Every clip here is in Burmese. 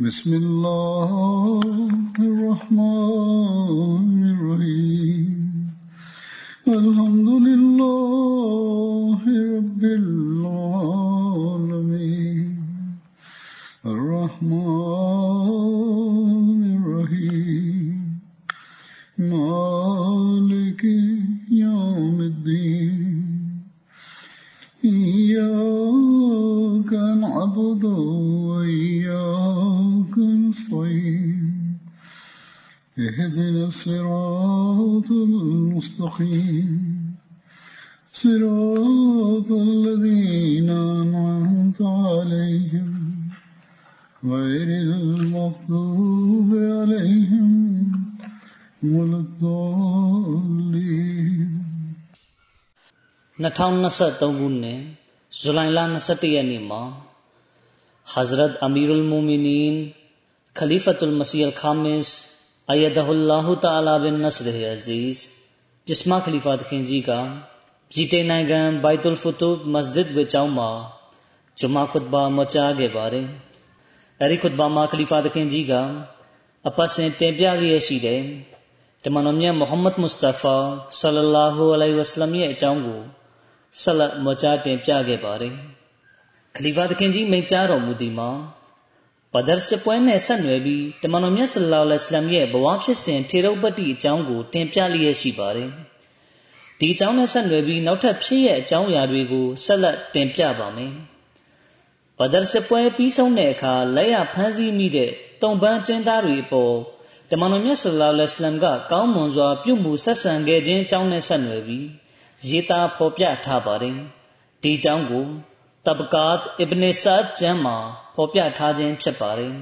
بسم الله الرحمن 2023ခုနှစ်ဇူလိုင်လ21ရက်နေ့မှာ Hazrat Amirul Mu'minin Khalifatul Masih Al-Khamis Ayadahullahu Ta'ala bin Nasr Aziz ပြစ်မခလီဖာသခင်ကြီးကပြည်တိုင်နိုင်ငံဘိုက်တုလ်ဖူတူမစဂျစ်ဝေကျောင်းမှာဂျမာခွတ်ဘာမကြားခဲ့ပါတယ်။အဲဒီခွတ်ဘာမှာခလီဖာသခင်ကြီးကအပတ်စဉ်တင်ပြလျက်ရှိတယ်။တမန်တော်မြတ်မုဟမ္မဒ်မုစတာဖာဆလလာဟူအလိုင်ဝဆလမ်ရဲ့အကြောင်းကို ဆက်လက်မကြားတင်ပြခဲ့ပါတယ်။ခလီဖာသခင်ကြီးမိန့်ကြားတော်မူသည်မှာဘဒရ်စစ်ပွဲနဲ့ဆက်နွယ်ပြီးတမန်တော်မြတ်ဆလ္လာလဟ်အလัยဟိဝါစလမ်ရဲ့ဘဝဖြစ်စဉ်ထေရုပ်ပတ္တိအကြောင်းကိုတင်ပြလျက်ရှိပါတယ်။ဒီအကြောင်းနဲ့ဆက်နွယ်ပြီးနောက်ထပ်ဖြစ်ရဲ့အကြောင်းအရာတွေကိုဆက်လက်တင်ပြပါမယ်။ဘဒရ်စစ်ပွဲပြီးဆုံးတဲ့အခါလက်ရဖမ်းဆီးမိတဲ့တုံပန်းကျင်းသားတွေအပေါ်တမန်တော်မြတ်ဆလ္လာလဟ်အလัยဟိဝါစလမ်ကကောင်းမွန်စွာပြုမှုဆက်ဆံခဲ့ခြင်းအကြောင်းနဲ့ဆက်နွယ်ပြီး ရေးသားဖော်ပြထားပါတယ်။ဒီအကြောင်းကိုတဘကာတ်အစ်ဘ်နေဆာကျမ်းမှာဖော်ပြထားခြင်းဖြစ်ပါတယ်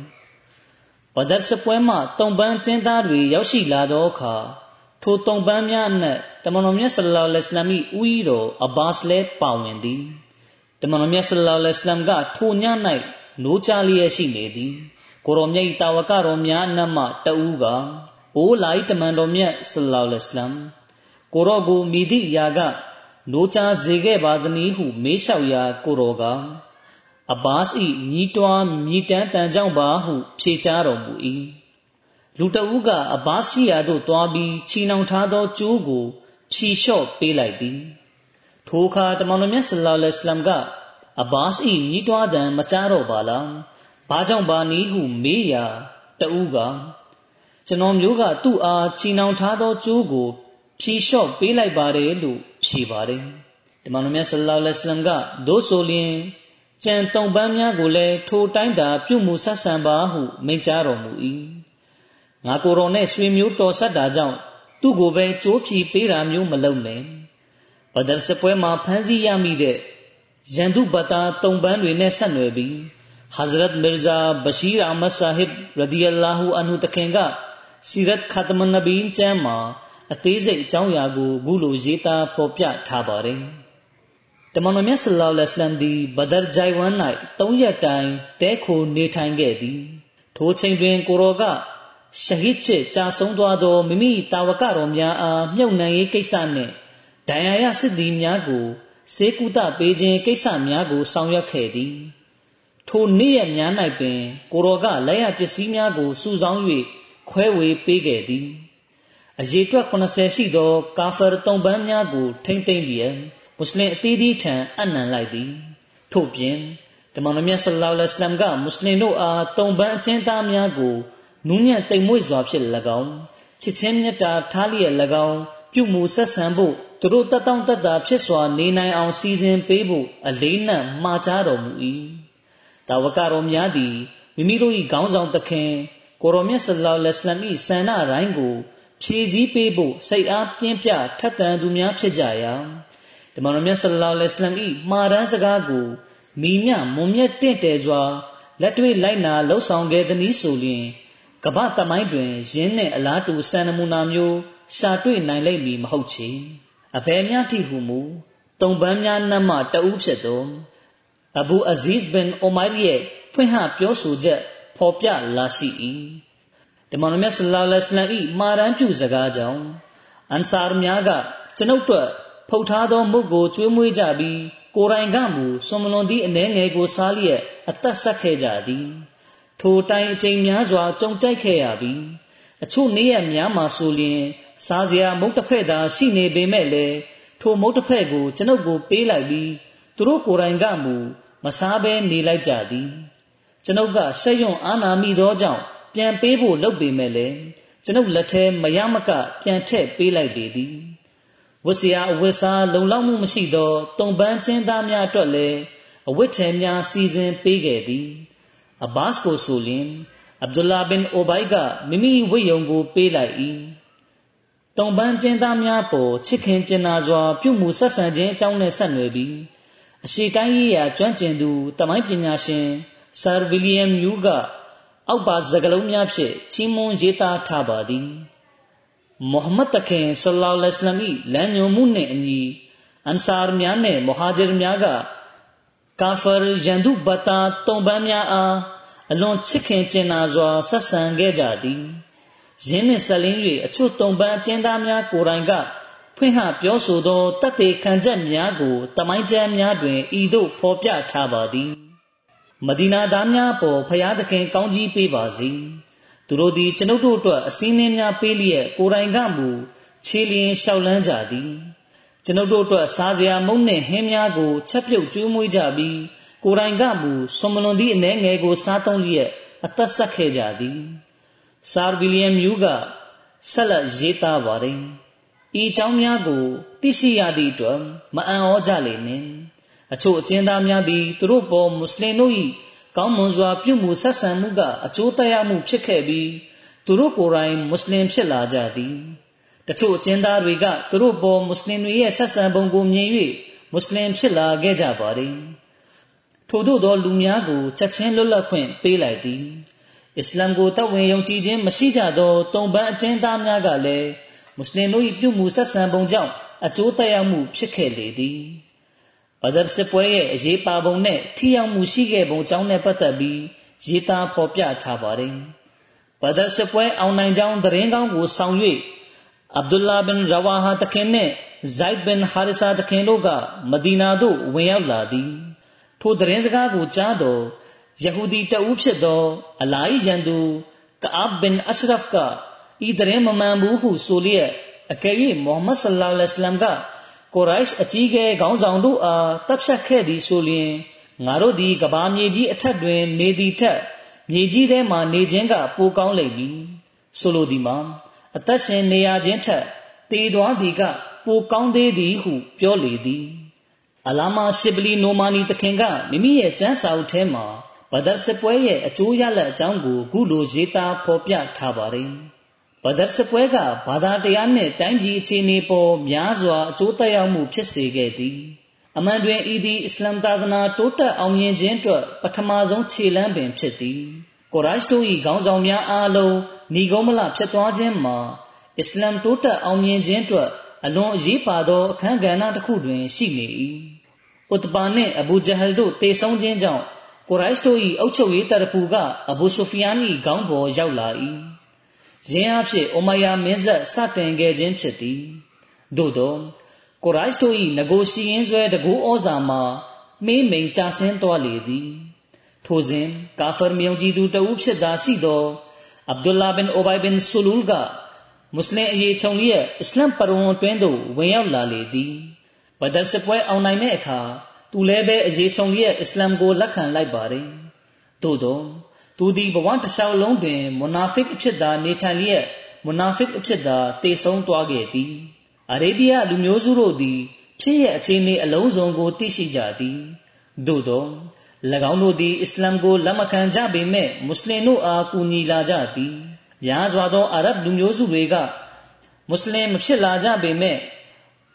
။ဘဒတ်စပွဲမှာတုံပန်းကျင်းသားတွေရောက်ရှိလာသောအခါထိုတုံပန်းများအနက်တမန်တော်မြတ်ဆလ္လာလဟ်အလัยဟိဝါစလမ်၏ဦးရီတော်အဘာစ်လည်းပါဝင်သည်။တမန်တော်မြတ်ဆလ္လာလဟ်အလัยဟိဝါစလမ်ကထိုည၌နိုးချလျက်ရှိနေသည်။ကိုရောမြတ်၏တာဝကတော်များအနက်မှတဦးကအိုလာ၏တမန်တော်မြတ်ဆလ္လာလဟ်အလัยဟိဝါစလမ် ကိုရောကိုမိသည့်အရာကနိုးချစေခဲ့ပါသနည်းဟု မေးလျှောက်ရာကိုရောကအဘာစ်၏ညီးတွားမြည်တမ်းတန်ကြောင့်ပါဟု ဖြေကြားတော်မူ၏လူတဦးကအဘာစ်ရှိရာသို့တွားပြီးချီနှောင်ထားသောကျိုးကို ဖြီလျှော့ပေးလိုက်သည်ထိုအခါတမန်တော်မြတ်ဆလ္လာလဟ်အလัยဟိဝါစလမ်ကအဘာစ်၏ညီးတွားတန်မကြားတော့ပါလားဘာကြောင့်ပါနည်းဟုမေးရာတဦးကကျွန်တော်မျိုးကသူ့အားချီနှောင်ထားသောကျိုးကို ဖြီလျှော့ပေးလိုက်ပါတယ်လို့ဖြေပါတယ်။ဒီမှာမြတ်ဆလ္လာလဟ်အလัยဟိဝါစလမ်ကဒို့ဆိုလျင်ကြံတုံပန်းများကိုလည်းထိုတိုင်းသာပြုမှုဆက်ဆံပါဟုမိန့်ကြားတော်မူ၏။ငါကိုယ်တော်နဲ့ဆွေမျိုးတော်ဆက်တာကြောင့်သူ့ကိုပဲကြိုးဖြီပေးတာမျိုးမလုပ်နဲ့။ဘဒရ်စပွဲမှာဖမ်းဆီးရမိတဲ့ရန်သူဘတာတုံပန်းတွေနဲ့ဆက်နွယ်ပြီး Hazrat Mirza Bashir Ahmad Sahib radiyallahu anhu တခင်ကစီရ တ်ခတ်မန်နဘီကျမ်းမှာအသေးစိတ်အကြောင်းအရာကိုအခုလိုရေးသားဖော်ပြထားပါတယ်။တမန်တော်မြတ်ဆလ္လာလဟ်အလัยဟိဝါစလမ်သည်ဘဒရ်ဂျိုင်ဝမ်၌၃ရက်တိုင်တဲခိုနေထိုင်ခဲ့သည်။ထိုချိန်တွင်ကိုရောကရှဟစ်ဖြစ်ကြာဆုံးသွားသောမိမိတာဝကတော်များအားမြုပ်နှံရေးကိစ္စနှင့်ဒဏ်ရာရစစ်သည်များကိုစေကုသပေးခြင်းကိစ္စများကိုဆောင်ရွက်ခဲ့သည်။ထိုနေ့ရက်များ၌ပင်ကိုရောကလက်ရပစ္စည်းများကိုစုဆောင်း၍ခွဲဝေပေးခဲ့သည်။ အရေအတွက်80ရှိသော ကာဖာတုံပန်းများကို ထိမ့်သိမ့်လျက်မွတ်စလင်အသီးသီးထံအနံလိုက်သည်ထို့ပြင်တမန်တော်မြတ်ဆလ္လာလဟ်အလัยဟိဝါစလမ်ကမွတ်စလင်တို့အားတုံပန်းအကျဉ်းသားများကိုနူးညံ့တိမ်မွေ့စွာဖြင့်၎င်းချစ်ချင်းမြတ်တာထားလျက်၎င်းပြုမှုဆက်ဆံဖို့သူတို့တတောင့်တတာဖြစ်စွာနေနိုင်အောင်စီစဉ်ပေးဖို့အလေးနက်မှာကြားတော်မူ၏တာဝကတော်များသည်မိမိတို့၏ခေါင်းဆောင်သခင်ကိုရောမြတ်ဆလ္လာလဟ်အလัยဟိဝါစလမ်၏ဆန္ဒတိုင်းကို ဖြည့်ဆည်းပေးဖို့စိတ်အားပြင်းပြထက်သန်သူများဖြစ်ကြရာတမန်တော်မြတ်ဆလ္လာလဟ်အလัยဟိဝါစလမ်၏မှာရန်စကားကိုမိမြမွန်မြတ်တင့်တယ်စွာလက်တွေ့လိုက်နာလှုပ်ဆောင်ခဲ့သည်နည်းဆိုလျင်ကမ္ဘာတမိုင်းတွင်ယင်းနှင့်အလားတူစံနမူနာမျိုးရှာတွေ့နိုင်လိမ့်မည်မဟုတ်ချေအဘယ်များတိဟုမူတုံပန်းများနှမ်းမှတဦးဖြစ်သောအဘူအဇီးဘင်အိုမိုင်ရဲ့ဖွင့်ဟပြောဆိုချက်ဖော်ပြလာရှိ၏ ဒီမောင်မြတ်ဆလ္လာလဟ်အလိုင်း၏မာရန်ပြုစကားကြောင့်အန်ဆာရ်များကကျွန်ုပ်တို့ဖုတ်ထားသောမုတ်ကိုကျွေးမွေးကြပြီးကိုယ်တိုင်ကမူဆွန်မလွန်သည့်အနေငယ်ကိုစားလျက်အသက်ဆက်ခဲ့ကြသည်ထိုတိုင်အချိန်များစွာကြုံကြိုက်ခဲ့ရပြီးအချို့နေ့ရက်များမှာဆိုလျင်စားစရာမုတ်တစ်ဖက်သာရှိနေပေမဲ့လည်းထိုမုတ်တစ်ဖက်ကိုကျွန်ုပ်ကိုပေးလိုက်ပြီးသူတို့ကိုယ်တိုင်ကမူမစားဘဲနေလိုက်ကြသည်ကျွန်ုပ်ကဆက်ယွန့်အာနာမိသောကြောင့် ပြန်ပေးဖို့လုပ်ပေမဲ့လည်းကျွန်ုပ်လက်ထဲမရမက ပြန်ထည့်ပေးလိုက်လေသည်ဝတ်စရာအဝတ်စားလုံလောက်မှုမရှိသောတုံပန်းချင်းသားများအတွက်လည်းအဝတ်ထည်များစီစဉ်ပေးခဲ့သည်အဘတ်ကိုဆိုလျင်အဗ်ဒူလာဘင်အိုဘိုင်ကမိမိဝိယုံကိုပေးလိုက်၏တုံပန်းချင်းသားများပေါ်ချစ်ခင်ကျင်နာစွာ ပြုမှုဆက်ဆံခြင်းအကြောင်းနဲ့ဆက်နွယ်ပြီးအရှိတိုင်းရေးရာကျွမ်းကျင်သူတမိုင်းပညာရှင်ဆာဗီလီယမ်ယူက အောက်ပါစကလုံးများဖြင့်ချီးမွမ်းရေးသားထားပါသည်မုဟမ္မဒ်တခင်ဆလ္လာလဟ်အလိုင်းမ်လမ်းညွှန်မှုနှင့်အညီအန်ဆာရ်များနှင့်မဟာဂျီရ်များကကာဖာရန်ဒုဘတာတုံပန်းများအားအလွန်ချစ်ခင်ကျင်နာစွာဆက်ဆံခဲ့ကြသည်ယင်းနှင့်ဆက်လင်း၍အချို့တုံပန်းအကျဉ်းသားများကိုယ်တိုင်ကဖွင့်ဟပြောဆိုသောတတ်သေးခံချက်များကိုတမိုင်းကျမ်းများတွင်ဤသို့ဖော်ပြထားပါသည် မဒီနာသားများပေါ်ဖျားသခင်ကောင်းကြီးပေးပါစေသူတို့သည်ကျွန်ုပ်တို့အတွက်အစည်းအဝေးများပေးလျက်ကိုယ်တိုင်ကမူခြေလျင်လျှောက်လန်းကြသည်ကျွန်ုပ်တို့အတွက်စားစရာမုန့်နှင့်ဟင်းများကိုချက်ပြုတ်ကျွေးမွေးကြပြီးကိုယ်တိုင်ကမူဆွန်မလွန်သည့်အနေငယ်ကိုစားသုံးလျက်အသက်ဆက်ခဲ့ကြသည်ဆာဗီလီယမ်မြူးကဆက်လက်ရေးသားပါတယ်ဤအကြောင်းများကိုသိရှိရသည့်အတွက်မအံ့ဩကြလေနှင့် အချို့အကျဉ်းသားများသည်သူတို့ပေါ်မွတ်စလင်တို့၏ကောင်းမွန်စွာပြုမှုဆက်ဆံမှုကအကျိုးတရားမှုဖြစ်ခဲ့ပြီးသူတို့ကိုယ်တိုင်မွတ်စလင်ဖြစ်လာကြသည်တချို့အကျဉ်းသားတွေကသူတို့ပေါ်မွတ်စလင်တွေရဲ့ဆက်ဆံပုံကိုမြင်၍မွတ်စလင်ဖြစ်လာခဲ့ကြပါသည်ထို့သောသောလူများကိုချက်ချင်းလွတ်လပ်ခွင့်ပေးလိုက်သည်အစ္စလမ်ကိုတတ်ဝင်ယုံကြည်ခြင်းမရှိကြသောတုံပန်းအကျဉ်းသားများကလည်းမွတ်စလင်တို့၏ပြုမှုဆက်ဆံပုံကြောင့်အကျိုးတရားမှုဖြစ်ခဲ့လေသည် ဘဒရ်စစ်ပွဲရဲ့အရေးပါပုံနဲ့ထိရောက်မှုရှိခဲ့ပုံကြောင်းနဲ့ပတ်သက်ပြီးရေးသားဖော်ပြထားပါတယ်ဘဒရ်စစ်ပွဲအောင်နိုင်ကြောင်းသတင်းကောင်းကိုဆောင်၍အဗ္ဒူလာဘင်ရဝါဟာတခင်နှင့်ဇိုက်ဘင်ဟာရစ်ဆာတခင်တို့ကမဒီနာသို့ဝင်ရောက်လာသည်ထိုသတင်းစကားကိုကြားတော့ယဟူဒီတဦးဖြစ်သောအလာဟီရန်သူကအာဘ်ဘင်အရှရဖ်ကဤသတင်းမမှန်ဘူးဟုဆိုလျက်အကယ်၍မုဟမ္မဒ်ဆလ္လာလဟ်အလัยဟိဝါစလမ်က ကိုရိုက်အကြီးကဲခေါင်းဆောင်တို့အားတပ်ဖြတ်ခဲ့သည်ဆိုလျင်ငါတို့သည်ကဘာမြေကြီးအထက်တွင် နေသည်ထက်မြေကြီးထဲမှနေခြင်းကပိုကောင်းလိမ့်မည်ဆိုလိုသည်မှာအသက်ရှင်နေရခြင်းထက်တည်သွားသည်ကပိုကောင်းသေးသည်ဟုပြောလေသည်အလာမာရှစ်ဘလီနိုမာနီတခင်ကမိမိရဲ့ကျမ်းစာအုပ်ထဲမှာဘဒတ်စပွဲရဲ့အကျိုးရလဒ်အကြောင်းကိုခုလိုရေးသားဖော်ပြထားပါတယ်။ ဘဒတ်စပွဲကဘာသာတရားနှင့်တိုင်းပြည်အခြေအနေပေါ်များစွာအကျိုးသက်ရောက်မှုဖြစ်စေခဲ့သည်။အမှန်တွင်ဤသည်အစ္စလာမ်သာသနာတိုးတက်အောင်မြင်ခြင်းအတွက်ပထမဆုံးခြေလှမ်းပင်ဖြစ်သည်။ကိုရိုက်တို့၏ခေါင်းဆောင်များအားလုံးညီကုန်းမလဖြစ်သွားခြင်းမှာအစ္စလာမ်တိုးတက်အောင်မြင်ခြင်းအတွက်အလွန်အရေးပါသောအခန်းကဏ္ဍတစ်ခုတွင်ရှိနေ၏။ဥတဘာနှင့်အဘူဂျဟလ်တို့တေဆုံးခြင်းကြောင့်ကိုရိုက်တို့၏အုပ်ချုပ်ရေးတပ်ပူကအဘူဆိုဖီယန်၏ခေါင်းပေါ်ရောက်လာ၏။ ယင်းအဖြစ်အိုမယာမင်းဆက်စတင်ခဲ့ခြင်းဖြစ်သည်။သို့သောကိုရိုက်တို့၏ငကိုရှိရင်ဆွဲတကူဩဇာမှာမေးမိန်ကြဆင်းသွားလေသည်။ထိုစဉ်ကာဖာမြေုံကြည်သူတဦးဖြစ်သာရှိသောအဗ်ဒူလာဘင်အိုဘိုင်ဘင်ဆူလူလ်ကမွတ်စလင်အရေးချုံလျက်အစ္စလမ်ပရဝွန်တွင်သို့ဝင်ရောက်လာလေသည်ဘဒရ်စပွဲအောင်နိုင်တဲ့အခါသူလည်းပဲအရေးချုံလျက်အစ္စလမ်ကိုလက်ခံလိုက်ပါတယ်သို့သော သူသည်ဘဝတစ်လျှောက်လုံးတွင်မွနာဖစ်အဖြစ်သာနေထိုင်လျက်မွနာဖစ်အဖြစ်သာတည်ဆုံးသွားခဲ့သည်အာရေဗျလူမျိုးစုတို့သည် ဖြစ်ရဲ့အခြေအနေအလုံးစုံကိုသိရှိကြသည်သို့သော၎င်းတို့သည်အစ္စလမ်ကိုလက်မခံကြပေမဲ့မွတ်စလင်တို့အားကူညီလာကြသည်များစွာသောအာရဗ်လူမျိုးစုတွေကမွတ်စလင်မဖြစ်လာကြပေမဲ့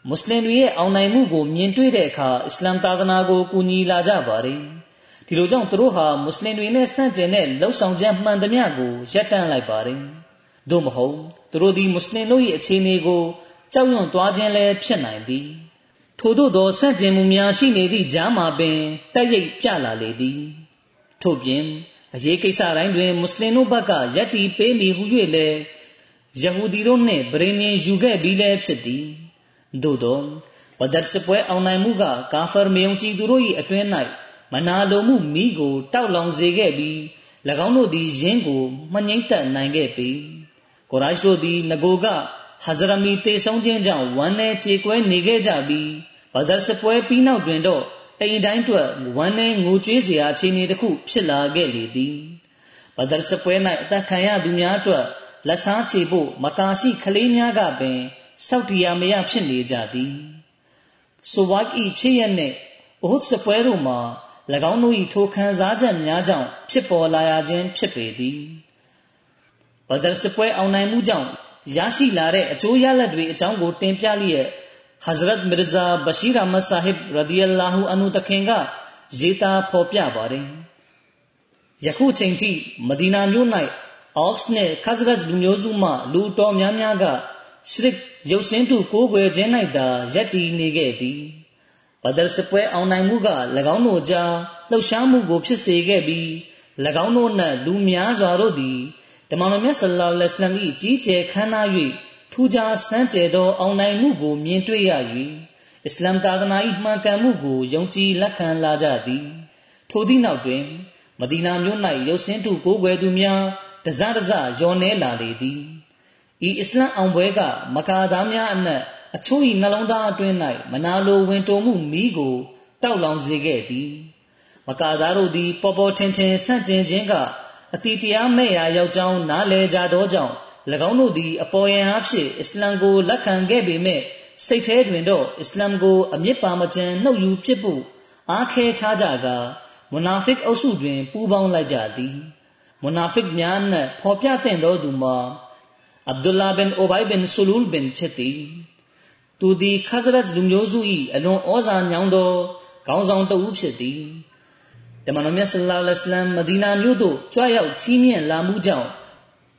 မွတ်စလင်တွေရဲ့အောင်နိုင်မှုကိုမြင်တွေ့တဲ့အခါအစ္စလာမ်သာသနာကိုကူညီလာကြပါတယ် ဒီလိုကြောင့်သူတို့ဟာမွတ်စလင်တွေနဲ့ဆန့်ကျင်တဲ့လှုပ်ဆောင်ချက်မှန်သမျှကိုရပ်တန့်လိုက်ပါတယ်သို့မဟုတ်သူတို့သည်မွတ်စလင်တို့၏အခြေအနေကိုကြောက်ရွံ့သွားခြင်းလည်းဖြစ်နိုင်သည်ထို့သောသောဆန့်ကျင်မှုများရှိနေသည့်ကြားမှာပင်တိုက်ရိုက်ပြလာလေသည်ထို့ပြင်အရေးကိစ္စတိုင်းတွင်မွတ်စလင်တို့ဘက်ကယက်တီပေးမိဟု၍လည်းယဟူဒီတို့နှင့်ဗြိဉ္ဉ်ယူခဲ့ပြီးလည်းဖြစ်သည်သို့သောဘဒတ်စပွဲအောင်နိုင်မှုကကာဖာမယုံကြည်သူတို့၏အတွင်း၌ မနာလိုမှုမိကို တောက်လောင်စေခဲ့ပြီး၎င်းတို့သည်ယင်းကိုမငြိမ့်သက်နိုင်ခဲ့ပေကိုရိုက်တို့သည်ငကိုကဟဇရမီတေဆုံးခြင်းကြောင့်ဝမ်းနည်းကြေကွဲနေခဲ့ကြပြီးဘဒတ်စပွဲပြီးနောက်တွင်တော့အိမ်တိုင်းတွက်ဝမ်းနည်းငိုကြွေးစရာအခြေအနေတစ်ခုဖြစ်လာခဲ့လေသည်ဘဒတ်စပွဲ၌အသက်ခံရသူများအတွက်လက်စားချေဖို့မကာရှိကလေးများကပင်စောက်တရားမရဖြစ်နေကြသည်ဆိုဝိုက်ဤဖြစ်ရနှင့်ဘုဟ်စပွဲတို့မှာ၎ ၎င်းတို့၏ထိုခံစားချက်များကြောင့်ဖြစ်ပေါ်လာရခြင်းဖြစ်ပေသည်ဘဒရ်စပွဲအောင်နိုင်မှုကြောင့်ရရှိလာတဲ့အကျိုးရလဒ်တွေအကြောင်းကိုတင်ပြလျက်ဟဇရတ်မီရဇာဘရှိရာမဆာဟစ်ရဒီအလာဟူအန်ဟူတခင်ကရေးသားဖော်ပြပါတယ်ယခုချိန်ထိမဒီနာမြို့၌အော့စ်နဲ့ခဇရတ်လူမျိုးစုမှလူတော်များများကရှရစ်ရုပ်စင်းတူကိုးကွယ်ခြင်း၌သာယက်တည်နေခဲ့သည်။ ဘဒရ်စပွဲအောင်နိုင်မှုက၎င်းတို့ကြားလှုပ်ရှားမှုကိုဖြစ်စေခဲ့ပြီး၎င်းတို့နှင့်လူများစွာတို့သည်တမန်တော်မြတ်ဆလ္လာလဟ်အလัยဟိဝါစလမ်၏ကြီးကျယ်ခမ်းနား၍ထူးခြားစမ်းကြယ်သောအောင်နိုင်မှုကိုမြင်တွေ့ရ၍အစ္စလာမ်သာသနာ၏မှန်ကန်မှုကိုယုံကြည်လက်ခံလာကြသည်ထိုသည့်နောက်တွင်မဒီနာမြို့၌ရုပ်စင်းတုကိုးကွယ်သူများတစတစယောနေလာလေသည်ဤအစ္စလမ်အောင်ပွဲကမကာသားများအနက် အချို့၏နှလုံးသားအတွင်း၌မနာလိုဝင်တုံမှုမိကိုတောက်လောင်စေခဲ့သည်မကာသားတို့သည်ပေါ်ပေါ်ထင်ထင်ဆန့်ကျင်ခြင်းကအတိတရားမဲ့ရာရောက်ကြောင်းနားလည်ကြသောကြောင့်၎င်းတို့သည်အပေါ်ယံအားဖြင့်အစ္စလမ်ကိုလက်ခံခဲ့ပေမဲ့စိတ်ထဲတွင်တော့အစ္စလမ်ကိုအမြင့်ပါမချန်နှုတ်ယူဖြစ်ဖို့အားခဲထားကြကာမွနာဖစ်အုပ်စုတွင်ပူးပေါင်းလိုက်ကြသည်မွနာဖစ်များနှင့်ဖော်ပြတဲ့သောသူမှာအဗ်ဒူလာဘင်အိုဘိုင်ဘင်ဆူလူလ်ဘင်ဖြစ်သည် သူသည်ခဇရတ်လူမျိုးစု၏အလွန်ဩဇာညောင်းသောခေါင်းဆောင်တဦးဖြစ်သည်တမန်တော်မြတ်ဆလ္လာလဟ်အလိုင်းမဒီနာမြို့သို့ကြွရောက်ချီးမြှင့်လာမှုကြောင့်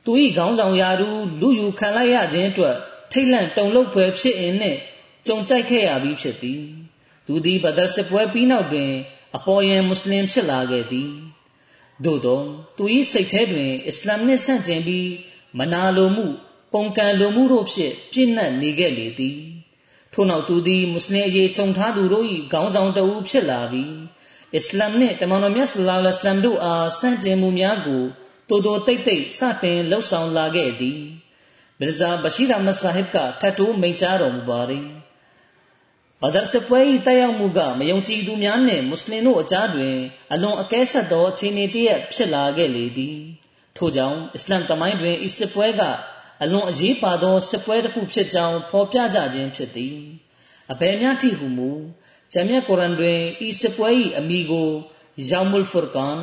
သူ၏ခေါင်းဆောင်ရာထူးလူယူခံလိုက်ရခြင်းအတွက်ထိတ်လန့်တုန်လှုပ်ဖွယ်ဖြစ်အင်းနှင့်ကြုံကြိုက်ခဲ့ရပြီးဖြစ်သည်သူသည်ဘဒရ်စစ်ပွဲပြီးနောက်တွင် အပေါ်ယံမွတ်စလင်ဖြစ်လာခဲ့သည်သို့သောသူ၏စိတ်ထဲတွင် အစ္စလာမ်နှင့်ဆန့်ကျင်ပြီးမနာလိုမှု ပုံကံလိုမှုတို့ဖြင့်ပြည့်နှက်နေခဲ့လေသည် ထို့နောက်သူသည်မွတ်စလင်အရေးခြုံထားသူတို့၏ခေါင်းဆောင်တဦးဖြစ်လာပြီးအစ္စလာမ်နှင့်တမန်တော်မြတ်ဆလ္လာလဟ်အလိုင်းတို့အားဆန့်ကျင်မှုများကိုတိုးတိုးတိတ်တိတ်စတင်လှုပ်ဆောင်လာခဲ့သည်မီဇာဘရှိရမဆာဟစ်ကထတ်တိုးမိန့်ကြားတော်မူပါသည်ဘဒရ်စပွဲ၏တိုက်ရောက်မှုကမယုံကြည်သူများနှင့်မွတ်စလင်တို့အကြားတွင်အလွန်အကဲဆက်သောအခြေအနေတရက်ဖြစ်လာခဲ့လေသည်ထို့ကြောင့်အစ္စလမ်တမိုင်းတွင်ဤစစ်ပွဲက အလွန်အရေးပါသောစစ်ပွဲတစ်ခုဖြစ်ကြောင်းဖော်ပြကြခြင်းဖြစ်သည်အဘယ်များထိဟုမူဂျမ်မြတ်ကုရ်အန်တွင်ဤစစ်ပွဲ၏အမိကိုယောင်မုလ်ဖူရ်ကန်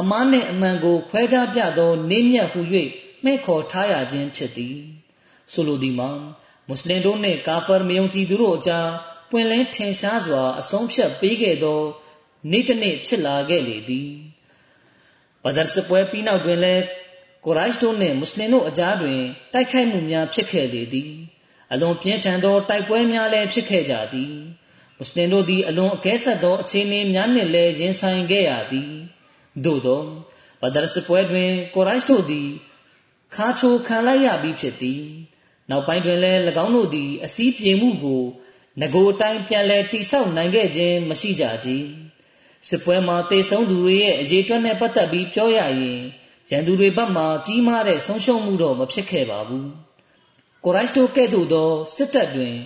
အမားနှင့်အမှန်ကိုခွဲခြားပြသောနေမြတ်ဟု၍မှဲ့ခေါ်ထားရခြင်းဖြစ်သည်ဆိုလိုသည်မှာမွတ်စလင်တို့နှင့်ကာဖာမယုံကြည်သူတို့အကြားပွင့်လင်းထင်ရှားစွာအဆုံးဖြတ်ပေးခဲ့သောနေ့တစ်နေ့ဖြစ်လာခဲ့လေသည်ဘဇာစပွဲပြီးနောက်တွင်လည်း ကိုရိုက်တို့နှင့်မွတ်စလင်တို့အကြားတွင်တိုက်ခိုက်မှုများဖြစ်ခဲ့လေသည်အလွန်ပြင်းထန်သောတိုက်ပွဲများလည်းဖြစ်ခဲ့ကြသည်မွတ်စလင်တို့သည်အလွန်အကဲဆက်သောအခြေအနေများနှင့်လည်းရင်ဆိုင်ခဲ့ရသည်သို့သောဘဒရ်စပွဲတွင်ကိုရိုက်တို့သည်ခါချိုခံလိုက်ရပြီးဖြစ်သည် နောက်ပိုင်းတွင်လည်း၎င်းတို့သည် အစည်းပြေမှုကိုငကိုအတိုင်းပြန်လည်တိဆောက်နိုင်ခဲ့ခြင်းမရှိကြကြစစ်ပွဲမှာတေဆုံးသူတွေရဲ့အရေးအတွက်နဲ့ပတ်သက်ပြီးပြောရရင် ရန်သူတွေဘက်မှကြီးမားတဲ့ဆုံးရှုံးမှုတော့မဖြစ်ခဲ့ပါဘူးကိုရိုက်တို့ကဲ့သို့သောစစ်တပ်တွင်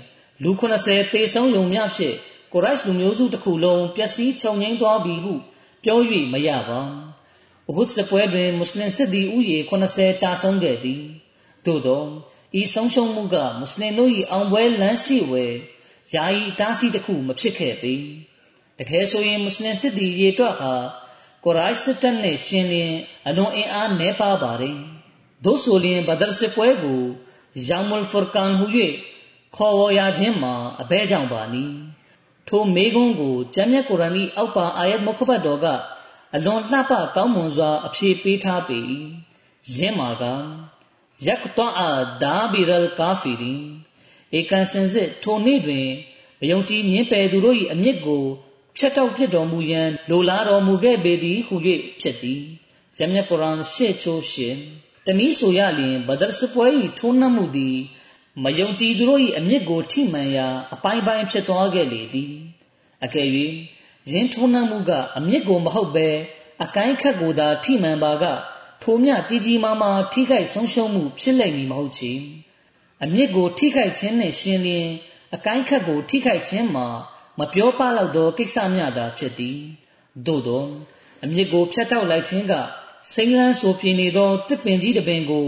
လူ80တေဆုံးယုံများဖြင့်ကိုရိုက်လူမျိုးစုတစ်ခုလုံးပျက်စီးချုပ်ငိမ့်သွားပြီဟုပြော၍မရပါ။ဥဟ်စပွဲတွင်မွတ်စလင်စစ်သည်ဥယေ80ကြာဆုံးခဲ့သည်။သို့သောဤဆုံးရှုံးမှုကမွတ်စလင်တို့၏အောင်ပွဲလမ်းရှိဝယ်ယာယီတားဆီးတစ်ခုမဖြစ်ခဲ့ပေ။တကယ်ဆိုရင်မွတ်စလင်စစ်သည်ရေတွက်ဟာ ကိုရိုက်စစ်တပ်နှင့်ရှင်လျင်အလွန်အင်အားနည်းပါးပါတယ်။သို့ဆိုလျင်ဘဒရ်စစ်ပွဲကိုယောင်မုလ်ဖူရ်ကန်ဟူ၍ခေါ်ဝေါ်ရခြင်းမှာအဘဲကြောင့်ပါနီ။ထိုမေခွန်းကိုဂျမ်းမြတ်ကုရ်အာန်၏အောက်ပါအာယတ်မုခဘတ်တော်ကအလွန်လှပကောင်းမွန်စွာအဖြေပေးထားပေ၏ယင်းမှာကယက်တောအာဒါဘီရယ်ကာဖီရီဧကန်စင်စစ်ထိုနေ့တွင်မယုံကြည်မြင်ပယ်သူတို့၏အမြင့်ကို ဖြတ်တောက်ဖြစ်တော်မူရန်လိုလားတော်မူခဲ့ပေသည်ဟု၍ဖြစ်သည်ဂျမ်မြတ်ကုရ်အာန်ရှေ့ချိုးရှင်တနည်းဆိုရလျင်ဘဒရ်စပွဲ၏ထိုးနှက်မှုသည်မယုံကြည်သူတို့၏အမြင့်ကိုထိမှန်ရာအပိုင်းပိုင်းဖြစ်သွားခဲ့လေသည်အကယ်၍ယင်းထိုးနှက်မှုကအမြင့်ကိုမဟုတ်ဘဲအကိုင်းခတ်ကိုသာထိမှန်ပါကထိုမြကြီးကြီးမားမားထိခိုက်ဆုံးရှုံးမှုဖြစ်လိမ့်မည်မဟုတ်ချေအမြင့်ကိုထိခိုက်ခြင်းနှင့်ရှင်လျင်အကိုင်းခတ်ကိုထိခိုက်ခြင်းမှာ မပြောပလောက်သောကိစ္စများသာဖြစ်သည်သို့သောအမြင့်ကိုဖြတ်တောက်လိုက်ခြင်းကစိမ့်လန်းဆိုပြင်းနေသောတစ်ပင်ကြီးတစ်ပင်ကို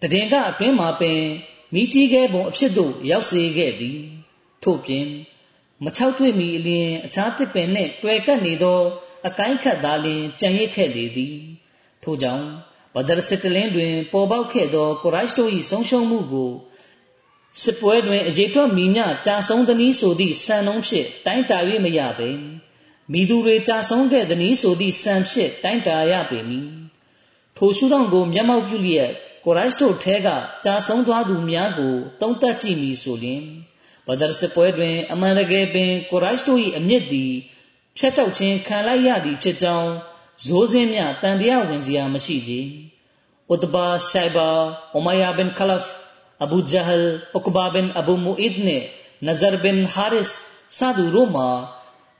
တည်င်ကအတွင်းမှာပင်မိကြီးခဲပုံအဖြစ်သို့ရောက်စေခဲ့သည်ထို့ပြင်မချောက်တွေ့မီအလျင်အခြားတစ်ပင်နှင့်တွေ့ကပ်နေသော အကိုင်းခတ်သားလျင်ကြံရစ်ခဲ့လေသည်ထို့ကြောင့်ဘဒရစစ်တလင်းတွင် ပေါ်ပေါက်ခဲ့သောကိုရိုက်တို့၏ဆုံးရှုံးမှုကို စစ်ပွဲတွင်အရေးတွက်မိညကြာဆုံးသည်နည်းဆိုသည့်စံနှုန်းဖြင့်တိုင်းတာ၍မရပေမိသူတွေကြာဆုံးခဲ့သည်နည်းဆိုသည့်စံဖြင့်တိုင်းတာရပေမည်ထိုရှုထောင့်ကို မျက်မှောက်ပြုလျက်ကိုရိုက်တို့ထဲကကြာဆုံးသွားသူများကိုတုံးတက်ကြည့်မည်ဆိုလျှင်ဘဒရစစ်ပွဲတွင် အမှန်တကယ်ပင်ကိုရိုက်တို့၏အမြင့်သည်ဖြတ်တောက်ခြင်းခံလိုက်ရသည်ဖြစ်ကြောင်းဇိုးစင်းမြတန်တရားဝင်စရာမရှိကြ။ဥဒဘာရှိုင်ဘာအမယာဘင်ခလဖ် အဘူဂျဟလ်ဥကဘာဘင်အဘူမူအစ်နဲ့နဇာဘင်ဟာရစ်စသူတို့မှာ